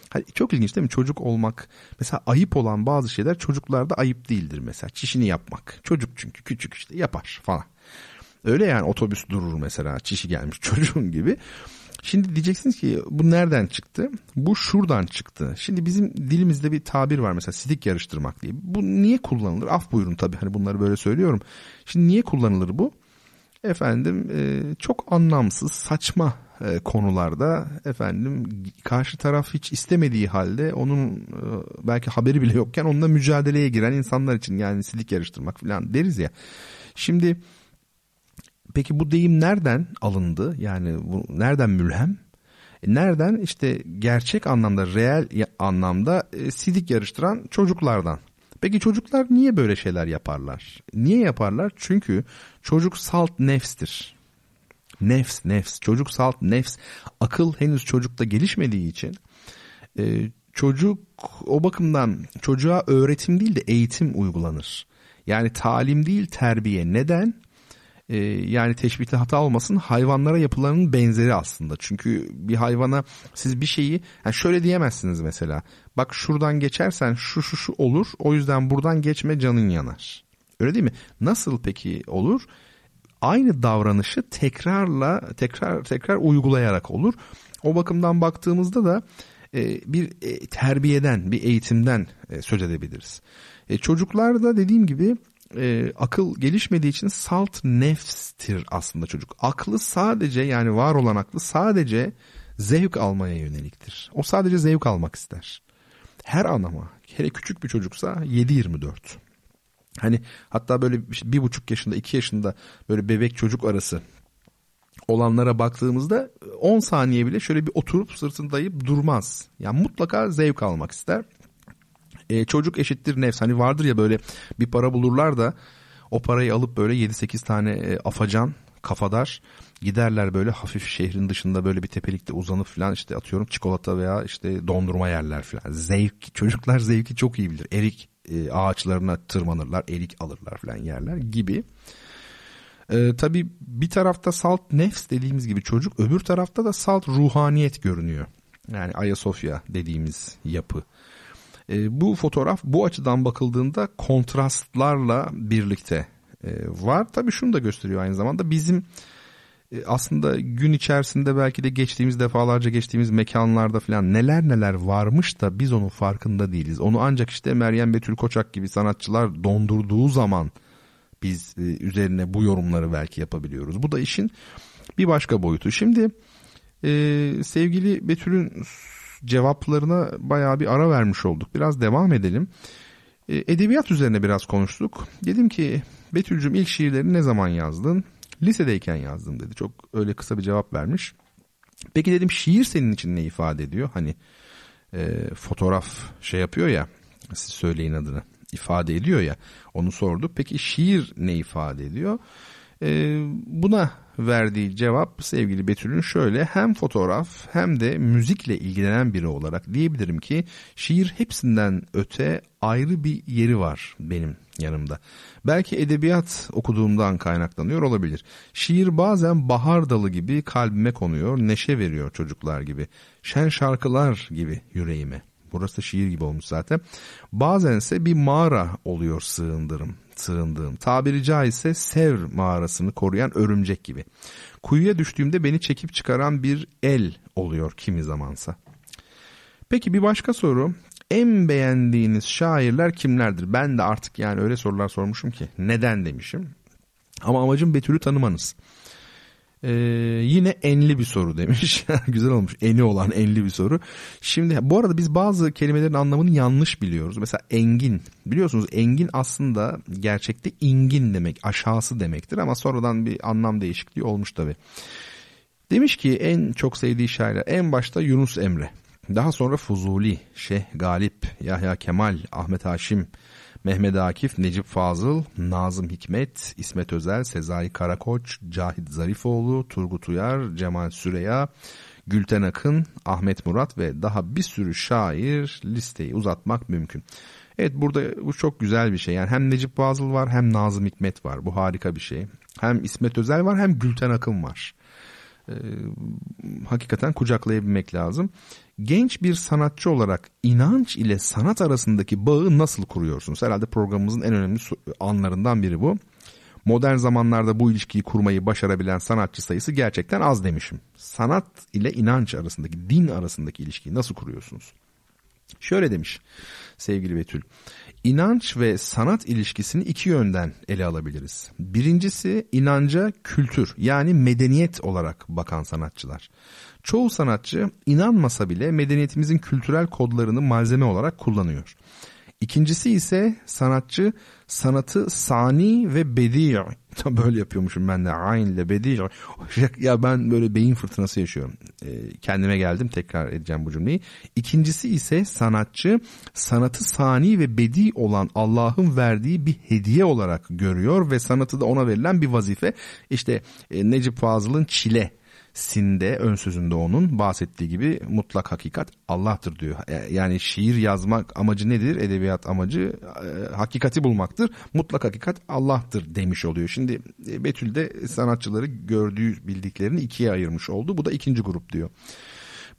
Hani çok ilginç değil mi? Çocuk olmak mesela ayıp olan bazı şeyler çocuklarda ayıp değildir mesela. Çişini yapmak. Çocuk çünkü küçük işte yapar falan. Öyle yani otobüs durur mesela çişi gelmiş <laughs> çocuğun gibi. Şimdi diyeceksiniz ki bu nereden çıktı? Bu şuradan çıktı. Şimdi bizim dilimizde bir tabir var mesela sidik yarıştırmak diye. Bu niye kullanılır? Af buyurun tabii hani bunları böyle söylüyorum. Şimdi niye kullanılır bu? Efendim e, çok anlamsız saçma e, konularda efendim karşı taraf hiç istemediği halde onun e, belki haberi bile yokken onunla mücadeleye giren insanlar için yani sidik yarıştırmak falan deriz ya. Şimdi Peki bu deyim nereden alındı? Yani bu nereden mülhem? E nereden? İşte gerçek anlamda, reel anlamda e, sidik yarıştıran çocuklardan. Peki çocuklar niye böyle şeyler yaparlar? Niye yaparlar? Çünkü çocuk salt nefstir. Nefs, nefs. Çocuk salt nefs. Akıl henüz çocukta gelişmediği için e, çocuk o bakımdan çocuğa öğretim değil de eğitim uygulanır. Yani talim değil terbiye. Neden? Ee, yani teşbihte hata olmasın hayvanlara yapılanın benzeri aslında. Çünkü bir hayvana siz bir şeyi yani şöyle diyemezsiniz mesela. Bak şuradan geçersen şu şu şu olur o yüzden buradan geçme canın yanar. Öyle değil mi? Nasıl peki olur? Aynı davranışı tekrarla tekrar tekrar uygulayarak olur. O bakımdan baktığımızda da e, bir e, terbiyeden, bir eğitimden e, söz edebiliriz. E, çocuklar da dediğim gibi e, akıl gelişmediği için salt nefstir aslında çocuk. Aklı sadece yani var olan aklı sadece zevk almaya yöneliktir. O sadece zevk almak ister. Her anama hele küçük bir çocuksa 7-24. Hani hatta böyle işte bir buçuk yaşında iki yaşında böyle bebek çocuk arası olanlara baktığımızda 10 saniye bile şöyle bir oturup sırtını dayayıp durmaz. Yani mutlaka zevk almak ister. E, çocuk eşittir nefs. Hani vardır ya böyle bir para bulurlar da o parayı alıp böyle 7-8 tane e, afacan kafadar giderler böyle hafif şehrin dışında böyle bir tepelikte uzanıp falan işte atıyorum çikolata veya işte dondurma yerler falan. Zevk çocuklar zevki çok iyi bilir. Erik e, ağaçlarına tırmanırlar, erik alırlar falan yerler gibi. E, tabii bir tarafta salt nefs dediğimiz gibi çocuk, öbür tarafta da salt ruhaniyet görünüyor. Yani Ayasofya dediğimiz yapı. E, bu fotoğraf bu açıdan bakıldığında kontrastlarla birlikte e, var. Tabii şunu da gösteriyor aynı zamanda bizim e, aslında gün içerisinde belki de geçtiğimiz defalarca geçtiğimiz mekanlarda falan neler neler varmış da biz onun farkında değiliz. Onu ancak işte Meryem Betül Koçak gibi sanatçılar dondurduğu zaman biz e, üzerine bu yorumları belki yapabiliyoruz. Bu da işin bir başka boyutu. Şimdi e, sevgili Betül'ün cevaplarına bayağı bir ara vermiş olduk. Biraz devam edelim. E, edebiyat üzerine biraz konuştuk. Dedim ki Betül'cüm ilk şiirlerini ne zaman yazdın? Lisedeyken yazdım dedi. Çok öyle kısa bir cevap vermiş. Peki dedim şiir senin için ne ifade ediyor? Hani e, fotoğraf şey yapıyor ya siz söyleyin adını ifade ediyor ya onu sorduk. Peki şiir ne ifade ediyor? E, buna verdiği cevap sevgili Betül'ün şöyle hem fotoğraf hem de müzikle ilgilenen biri olarak diyebilirim ki şiir hepsinden öte ayrı bir yeri var benim yanımda. Belki edebiyat okuduğumdan kaynaklanıyor olabilir. Şiir bazen bahar dalı gibi kalbime konuyor, neşe veriyor çocuklar gibi. Şen şarkılar gibi yüreğime. Burası şiir gibi olmuş zaten. Bazense bir mağara oluyor sığındırım, sığındığım. Tabiri caizse Sevr mağarasını koruyan örümcek gibi. Kuyuya düştüğümde beni çekip çıkaran bir el oluyor kimi zamansa. Peki bir başka soru. En beğendiğiniz şairler kimlerdir? Ben de artık yani öyle sorular sormuşum ki neden demişim. Ama amacım Betül'ü tanımanız. Ee, yine enli bir soru demiş. <laughs> Güzel olmuş. Eni olan enli bir soru. Şimdi bu arada biz bazı kelimelerin anlamını yanlış biliyoruz. Mesela engin. Biliyorsunuz engin aslında gerçekte ingin demek. Aşağısı demektir ama sonradan bir anlam değişikliği olmuş tabi. Demiş ki en çok sevdiği şairler en başta Yunus Emre. Daha sonra Fuzuli, Şeyh Galip, Yahya Kemal, Ahmet Haşim, Mehmet Akif, Necip Fazıl, Nazım Hikmet, İsmet Özel, Sezai Karakoç, Cahit Zarifoğlu, Turgut Uyar, Cemal Süreya, Gülten Akın, Ahmet Murat ve daha bir sürü şair listeyi uzatmak mümkün. Evet burada bu çok güzel bir şey. Yani hem Necip Fazıl var hem Nazım Hikmet var. Bu harika bir şey. Hem İsmet Özel var hem Gülten Akın var. Ee, hakikaten kucaklayabilmek lazım genç bir sanatçı olarak inanç ile sanat arasındaki bağı nasıl kuruyorsunuz? Herhalde programımızın en önemli anlarından biri bu. Modern zamanlarda bu ilişkiyi kurmayı başarabilen sanatçı sayısı gerçekten az demişim. Sanat ile inanç arasındaki, din arasındaki ilişkiyi nasıl kuruyorsunuz? Şöyle demiş sevgili Betül. İnanç ve sanat ilişkisini iki yönden ele alabiliriz. Birincisi inanca kültür yani medeniyet olarak bakan sanatçılar. Çoğu sanatçı inanmasa bile medeniyetimizin kültürel kodlarını malzeme olarak kullanıyor. İkincisi ise sanatçı sanatı sani ve bedi böyle yapıyormuşum ben de. Ayn ile bedi ya ben böyle beyin fırtınası yaşıyorum. E, kendime geldim tekrar edeceğim bu cümleyi. İkincisi ise sanatçı sanatı sani ve bedi olan Allah'ın verdiği bir hediye olarak görüyor ve sanatı da ona verilen bir vazife. İşte e, Necip Fazıl'ın çile sinde ön sözünde onun bahsettiği gibi mutlak hakikat Allah'tır diyor. E, yani şiir yazmak amacı nedir? Edebiyat amacı e, hakikati bulmaktır. Mutlak hakikat Allah'tır demiş oluyor. Şimdi e, Betül de sanatçıları gördüğü bildiklerini ikiye ayırmış oldu. Bu da ikinci grup diyor.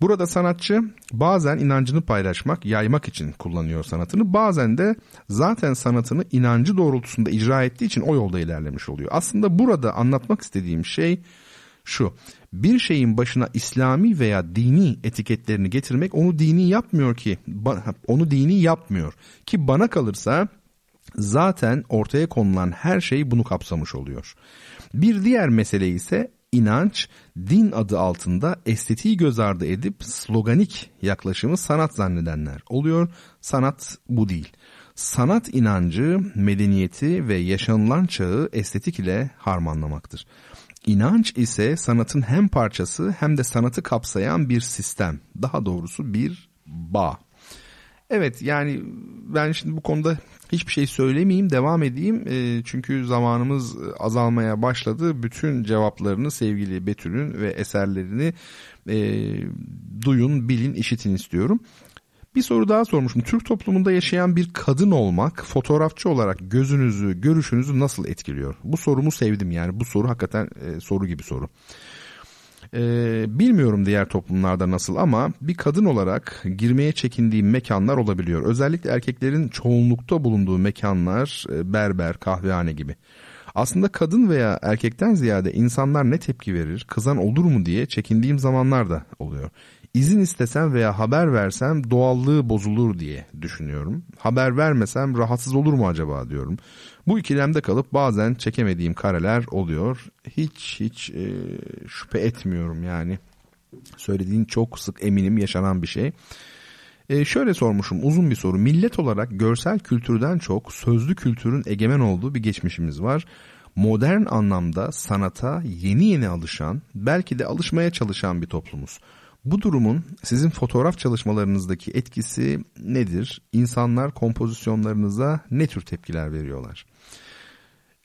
Burada sanatçı bazen inancını paylaşmak, yaymak için kullanıyor sanatını. Bazen de zaten sanatını inancı doğrultusunda icra ettiği için o yolda ilerlemiş oluyor. Aslında burada anlatmak istediğim şey şu. Bir şeyin başına İslami veya dini etiketlerini getirmek onu dini yapmıyor ki. Onu dini yapmıyor. Ki bana kalırsa zaten ortaya konulan her şey bunu kapsamış oluyor. Bir diğer mesele ise inanç, din adı altında estetiği göz ardı edip sloganik yaklaşımı sanat zannedenler oluyor. Sanat bu değil. Sanat inancı, medeniyeti ve yaşanılan çağı estetik ile harmanlamaktır. İnanç ise sanatın hem parçası hem de sanatı kapsayan bir sistem. Daha doğrusu bir bağ. Evet yani ben şimdi bu konuda hiçbir şey söylemeyeyim devam edeyim e, çünkü zamanımız azalmaya başladı. Bütün cevaplarını sevgili Betül'ün ve eserlerini e, duyun, bilin, işitin istiyorum. Bir soru daha sormuşum. Türk toplumunda yaşayan bir kadın olmak fotoğrafçı olarak gözünüzü, görüşünüzü nasıl etkiliyor? Bu sorumu sevdim yani. Bu soru hakikaten e, soru gibi soru. Ee, bilmiyorum diğer toplumlarda nasıl ama bir kadın olarak girmeye çekindiğim mekanlar olabiliyor. Özellikle erkeklerin çoğunlukta bulunduğu mekanlar e, berber, kahvehane gibi. Aslında kadın veya erkekten ziyade insanlar ne tepki verir, kızan olur mu diye çekindiğim zamanlar da oluyor. İzin istesem veya haber versem doğallığı bozulur diye düşünüyorum. Haber vermesem rahatsız olur mu acaba diyorum. Bu ikilemde kalıp bazen çekemediğim kareler oluyor. Hiç hiç e, şüphe etmiyorum yani. Söylediğin çok sık eminim yaşanan bir şey. E, şöyle sormuşum uzun bir soru. Millet olarak görsel kültürden çok sözlü kültürün egemen olduğu bir geçmişimiz var. Modern anlamda sanata yeni yeni alışan, belki de alışmaya çalışan bir toplumuz. Bu durumun sizin fotoğraf çalışmalarınızdaki etkisi nedir? İnsanlar kompozisyonlarınıza ne tür tepkiler veriyorlar?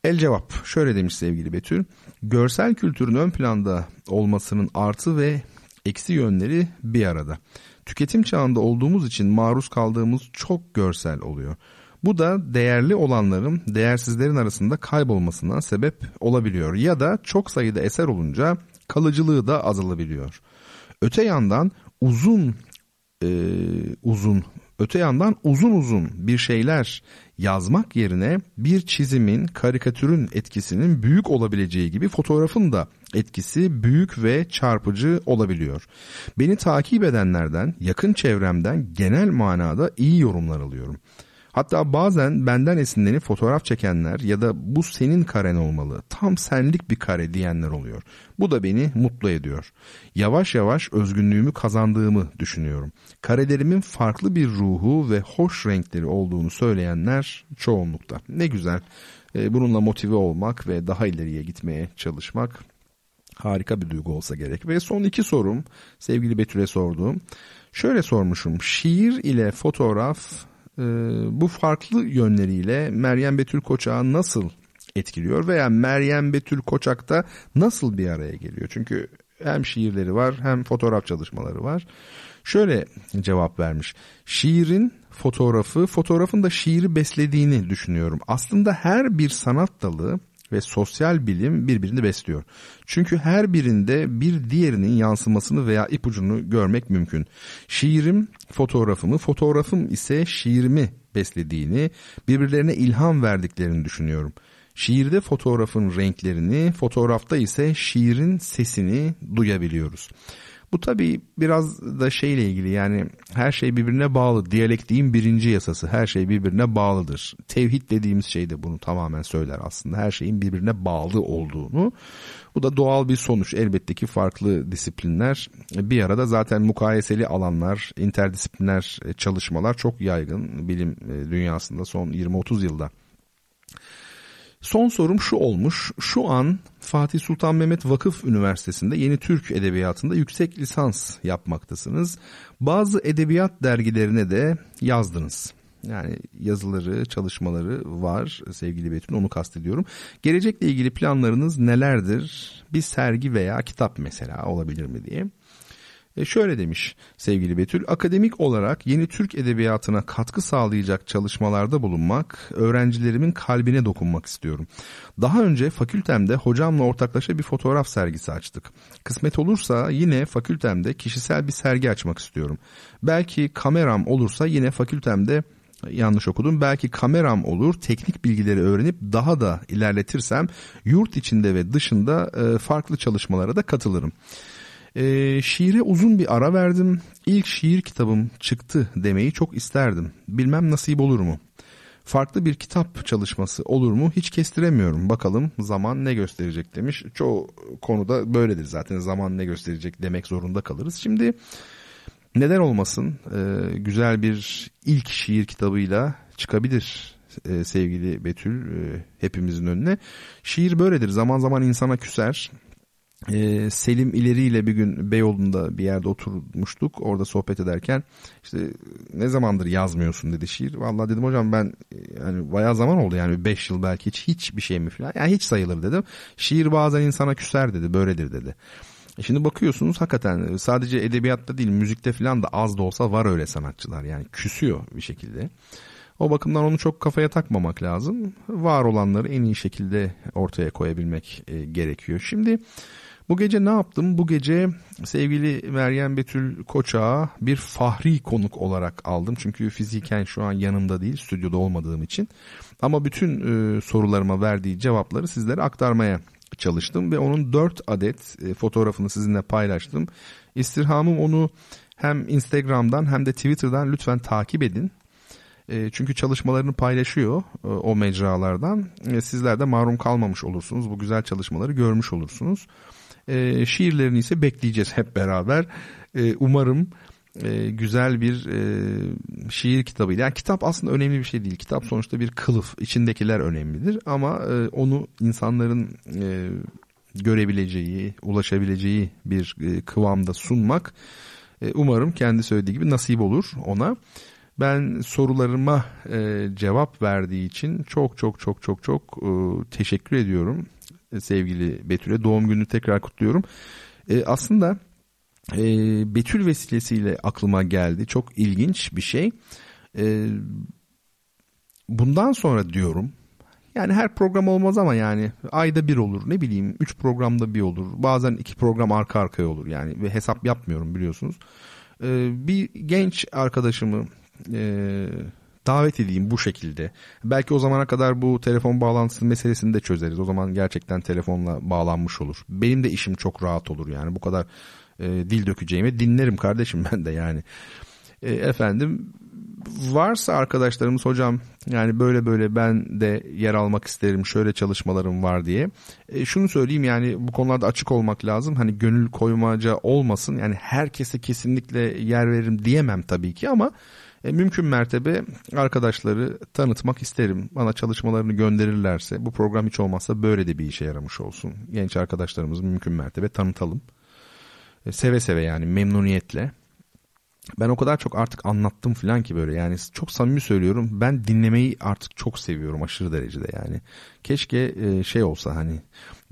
El cevap şöyle demiş sevgili Betül. Görsel kültürün ön planda olmasının artı ve eksi yönleri bir arada. Tüketim çağında olduğumuz için maruz kaldığımız çok görsel oluyor. Bu da değerli olanların değersizlerin arasında kaybolmasına sebep olabiliyor ya da çok sayıda eser olunca kalıcılığı da azalabiliyor. Öte yandan uzun e, uzun öte yandan uzun uzun bir şeyler yazmak yerine bir çizimin, karikatürün etkisinin büyük olabileceği gibi fotoğrafın da etkisi büyük ve çarpıcı olabiliyor. Beni takip edenlerden, yakın çevremden genel manada iyi yorumlar alıyorum. Hatta bazen benden esinlenip fotoğraf çekenler ya da bu senin karen olmalı, tam senlik bir kare diyenler oluyor. Bu da beni mutlu ediyor. Yavaş yavaş özgünlüğümü kazandığımı düşünüyorum. Karelerimin farklı bir ruhu ve hoş renkleri olduğunu söyleyenler çoğunlukta. Ne güzel. Ee, bununla motive olmak ve daha ileriye gitmeye çalışmak harika bir duygu olsa gerek. Ve son iki sorum sevgili Betül'e sorduğum. Şöyle sormuşum. Şiir ile fotoğraf e, bu farklı yönleriyle Meryem Betül Koçak'ı nasıl etkiliyor veya Meryem Betül Koçak'ta nasıl bir araya geliyor? Çünkü hem şiirleri var hem fotoğraf çalışmaları var. Şöyle cevap vermiş. Şiirin fotoğrafı, fotoğrafın da şiiri beslediğini düşünüyorum. Aslında her bir sanat dalı ve sosyal bilim birbirini besliyor. Çünkü her birinde bir diğerinin yansımasını veya ipucunu görmek mümkün. Şiirim fotoğrafımı, fotoğrafım ise şiirimi beslediğini, birbirlerine ilham verdiklerini düşünüyorum. Şiirde fotoğrafın renklerini, fotoğrafta ise şiirin sesini duyabiliyoruz. Bu tabii biraz da şeyle ilgili yani her şey birbirine bağlı. Diyalektiğin birinci yasası her şey birbirine bağlıdır. Tevhid dediğimiz şey de bunu tamamen söyler aslında. Her şeyin birbirine bağlı olduğunu. Bu da doğal bir sonuç. Elbette ki farklı disiplinler bir arada zaten mukayeseli alanlar, interdisipliner çalışmalar çok yaygın bilim dünyasında son 20-30 yılda. Son sorum şu olmuş. Şu an Fatih Sultan Mehmet Vakıf Üniversitesi'nde Yeni Türk Edebiyatı'nda yüksek lisans yapmaktasınız. Bazı edebiyat dergilerine de yazdınız. Yani yazıları, çalışmaları var sevgili Betül onu kastediyorum. Gelecekle ilgili planlarınız nelerdir? Bir sergi veya kitap mesela olabilir mi diye. E şöyle demiş sevgili Betül, akademik olarak yeni Türk edebiyatına katkı sağlayacak çalışmalarda bulunmak, öğrencilerimin kalbine dokunmak istiyorum. Daha önce fakültemde hocamla ortaklaşa bir fotoğraf sergisi açtık. Kısmet olursa yine fakültemde kişisel bir sergi açmak istiyorum. Belki kameram olursa yine fakültemde yanlış okudum. Belki kameram olur, teknik bilgileri öğrenip daha da ilerletirsem yurt içinde ve dışında e, farklı çalışmalara da katılırım. E, şiire uzun bir ara verdim. İlk şiir kitabım çıktı demeyi çok isterdim. Bilmem nasip olur mu? Farklı bir kitap çalışması olur mu hiç kestiremiyorum. Bakalım zaman ne gösterecek demiş. Çoğu konuda böyledir zaten zaman ne gösterecek demek zorunda kalırız. Şimdi neden olmasın ee, güzel bir ilk şiir kitabıyla çıkabilir e, sevgili Betül e, hepimizin önüne. Şiir böyledir zaman zaman insana küser ee, Selim İleri ile bir gün Beyoğlu'nda bir yerde oturmuştuk. Orada sohbet ederken işte ne zamandır yazmıyorsun dedi şiir. Vallahi dedim hocam ben yani bayağı zaman oldu yani 5 yıl belki hiç hiç bir şey mi falan. Yani hiç sayılır dedim. Şiir bazen insana küser dedi böyledir dedi. E şimdi bakıyorsunuz hakikaten sadece edebiyatta değil müzikte falan da az da olsa var öyle sanatçılar yani küsüyor bir şekilde. O bakımdan onu çok kafaya takmamak lazım. Var olanları en iyi şekilde ortaya koyabilmek e, gerekiyor. Şimdi bu gece ne yaptım? Bu gece sevgili Meryem Betül Koçağı bir fahri konuk olarak aldım. Çünkü fiziken şu an yanımda değil, stüdyoda olmadığım için. Ama bütün e, sorularıma verdiği cevapları sizlere aktarmaya çalıştım ve onun 4 adet e, fotoğrafını sizinle paylaştım. İstirhamım onu hem Instagram'dan hem de Twitter'dan lütfen takip edin. E, çünkü çalışmalarını paylaşıyor e, o mecralardan. E, sizler de mahrum kalmamış olursunuz. Bu güzel çalışmaları görmüş olursunuz. E, şiirlerini ise bekleyeceğiz hep beraber. E, umarım e, güzel bir e, şiir kitabıyla. Yani kitap aslında önemli bir şey değil. Kitap sonuçta bir kılıf. İçindekiler önemlidir ama e, onu insanların e, görebileceği, ulaşabileceği bir e, kıvamda sunmak e, umarım kendi söylediği gibi nasip olur ona. Ben sorularıma e, cevap verdiği için çok çok çok çok çok e, teşekkür ediyorum sevgili Betül'e. Doğum gününü tekrar kutluyorum. E, aslında e, Betül vesilesiyle aklıma geldi. Çok ilginç bir şey. E, bundan sonra diyorum yani her program olmaz ama yani ayda bir olur ne bileyim üç programda bir olur bazen iki program arka arkaya olur yani ve hesap yapmıyorum biliyorsunuz. Ee, bir genç arkadaşımı e, davet edeyim bu şekilde. Belki o zamana kadar bu telefon bağlantısı meselesini de çözeriz. O zaman gerçekten telefonla bağlanmış olur. Benim de işim çok rahat olur yani bu kadar e, dil dökeceğime dinlerim kardeşim <laughs> ben de yani. E, efendim varsa arkadaşlarımız hocam yani böyle böyle ben de yer almak isterim şöyle çalışmalarım var diye. E, şunu söyleyeyim yani bu konularda açık olmak lazım. Hani gönül koymaca olmasın yani herkese kesinlikle yer veririm diyemem tabii ki ama e, mümkün mertebe arkadaşları tanıtmak isterim. Bana çalışmalarını gönderirlerse bu program hiç olmazsa böyle de bir işe yaramış olsun. Genç arkadaşlarımızı mümkün mertebe tanıtalım. E, seve seve yani memnuniyetle. Ben o kadar çok artık anlattım falan ki böyle yani çok samimi söylüyorum ben dinlemeyi artık çok seviyorum aşırı derecede yani. Keşke e, şey olsa hani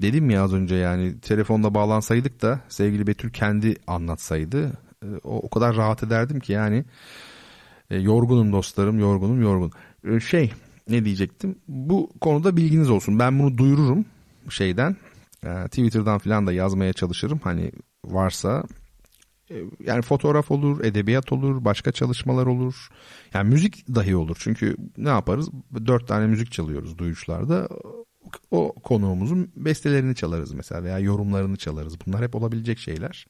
dedim ya az önce yani telefonda bağlansaydık da sevgili Betül kendi anlatsaydı e, o, o kadar rahat ederdim ki yani e, yorgunum dostlarım, yorgunum, yorgun. E, şey, ne diyecektim? Bu konuda bilginiz olsun. Ben bunu duyururum şeyden. E, Twitter'dan falan da yazmaya çalışırım. Hani varsa e, yani fotoğraf olur, edebiyat olur, başka çalışmalar olur. Yani müzik dahi olur. Çünkü ne yaparız? Dört tane müzik çalıyoruz duyuşlarda. O konuğumuzun bestelerini çalarız mesela veya yorumlarını çalarız. Bunlar hep olabilecek şeyler.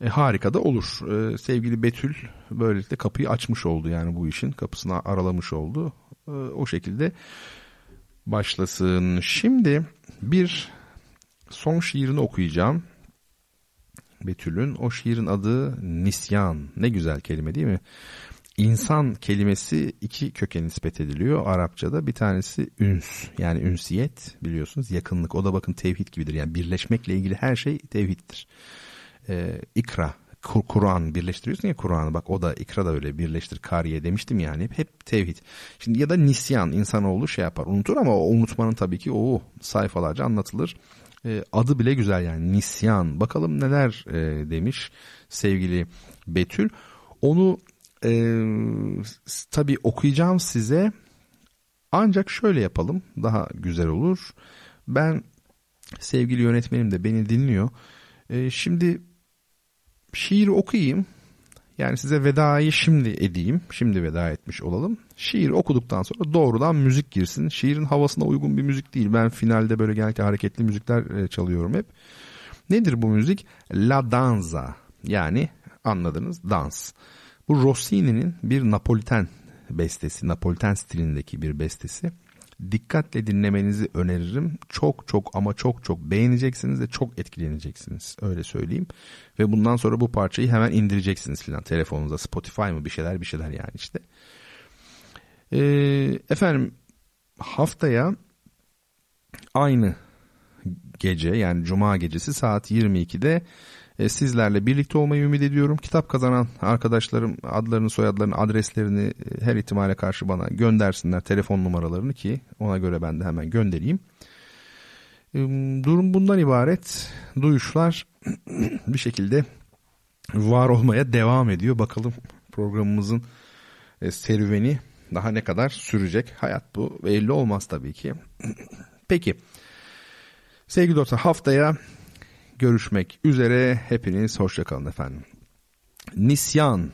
E, harika da olur. E, sevgili Betül böylelikle kapıyı açmış oldu yani bu işin kapısını aralamış oldu. E, o şekilde başlasın. Şimdi bir son şiirini okuyacağım. Betül'ün o şiirin adı Nisyan. Ne güzel kelime değil mi? İnsan kelimesi iki köke nispet ediliyor Arapçada. Bir tanesi üns yani ünsiyet biliyorsunuz yakınlık. O da bakın tevhid gibidir. Yani birleşmekle ilgili her şey tevhiddir e, ikra Kur- Kur'an birleştiriyorsun ya Kur'an'ı bak o da ikra da öyle birleştir kariye demiştim yani hep tevhid. Şimdi ya da nisyan insanoğlu şey yapar unutur ama o unutmanın tabii ki o sayfalarca anlatılır. E, adı bile güzel yani nisyan bakalım neler e, demiş sevgili Betül. Onu e, tabii okuyacağım size ancak şöyle yapalım daha güzel olur. Ben sevgili yönetmenim de beni dinliyor. E, şimdi şiir okuyayım. Yani size vedayı şimdi edeyim. Şimdi veda etmiş olalım. Şiir okuduktan sonra doğrudan müzik girsin. Şiirin havasına uygun bir müzik değil. Ben finalde böyle genellikle hareketli müzikler e, çalıyorum hep. Nedir bu müzik? La danza. Yani anladınız dans. Bu Rossini'nin bir Napoliten bestesi, Napoliten stilindeki bir bestesi. Dikkatle dinlemenizi öneririm. Çok çok ama çok çok beğeneceksiniz ve çok etkileneceksiniz. Öyle söyleyeyim. Ve bundan sonra bu parçayı hemen indireceksiniz filan telefonunuza. Spotify mı bir şeyler bir şeyler yani işte. Ee, efendim haftaya aynı gece yani cuma gecesi saat 22'de e, sizlerle birlikte olmayı ümit ediyorum. Kitap kazanan arkadaşlarım adlarını, soyadlarını, adreslerini e, her ihtimale karşı bana göndersinler telefon numaralarını ki ona göre ben de hemen göndereyim. E, durum bundan ibaret. Duyuşlar <clears throat> bir şekilde var olmaya devam ediyor. Bakalım programımızın serüveni daha ne kadar sürecek? Hayat bu belli olmaz tabii ki. <clears throat> Peki. Sevgili dostlar haftaya görüşmek üzere. Hepiniz hoşçakalın efendim. Nisyan.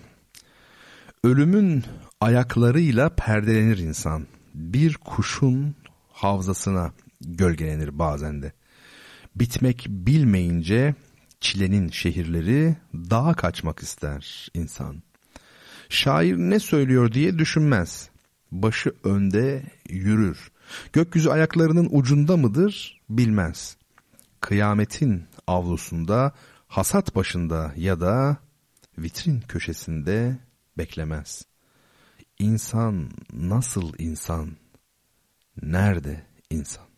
Ölümün ayaklarıyla perdelenir insan. Bir kuşun havzasına gölgelenir bazen de. Bitmek bilmeyince çilenin şehirleri dağa kaçmak ister insan. Şair ne söylüyor diye düşünmez. Başı önde yürür. Gökyüzü ayaklarının ucunda mıdır bilmez. Kıyametin avlusunda, hasat başında ya da vitrin köşesinde beklemez. İnsan nasıl insan? Nerede insan?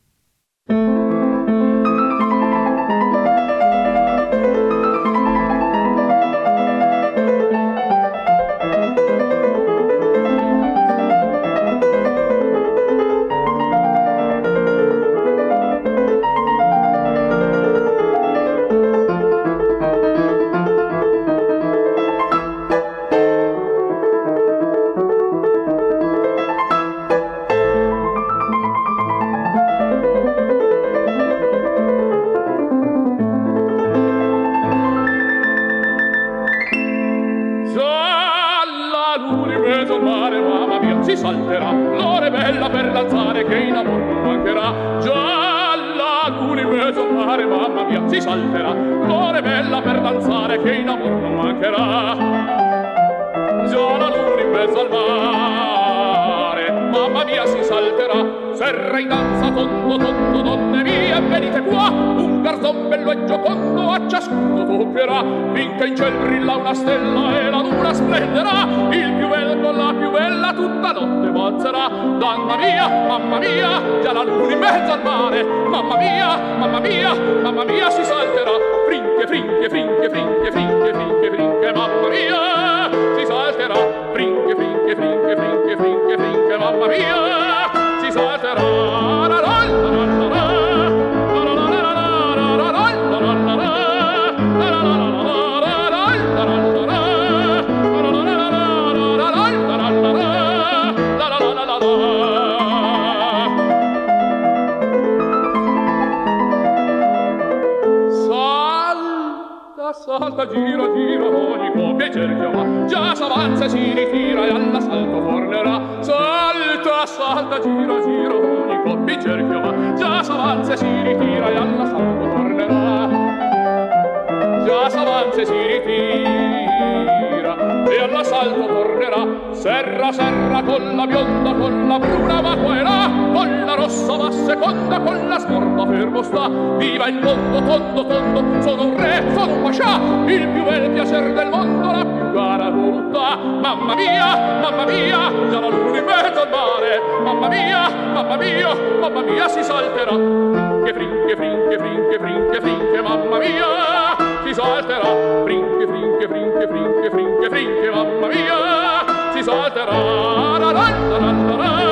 l'amor non mancherà gialla l'universo mare mamma mia si salterà. L'ora è bella per danzare che in amor non mancherà. Gialla l'universo al mare mamma mia si salterà serra in danza tondo tondo donne donneria venite qua un garzon bello e giocondo a ciascuno toccherà finché in ciel brilla una stella e la luna splenderà il più bel con la più bella tutta notte balzerà, mamma mia mamma mia già la luna in mezzo al mare mamma mia mamma mia mamma mia si salterà frinche frinche frinche frinche frinche frinche frinche mamma mia si salterà frinche frinche frinche frinche frinche frinche mamma mia salta, gira, gira, ogni può piacer già, già s'avanza, si ritira e all'assalto forza. calda gira gira ogni coppi cerchio va già s'avanza e si ritira e alla salvo tornerà già s'avanza e si ritira e alla salvo tornerà serra serra con la bionda con la bruna va coerà con la rossa va seconda con la scorta fermo sta viva il mondo tondo tondo sono un re sono un pascià il più bel piacer del mondo la cara rotta mamma mia mamma mia già la luna in mezzo al mare mamma mia mamma mia mamma mia si salterà che frinche frinche frinche frinche frinche mamma mia si salterà frinche frinche frinche frinche frinche frinche mamma mia si salterà la la la la la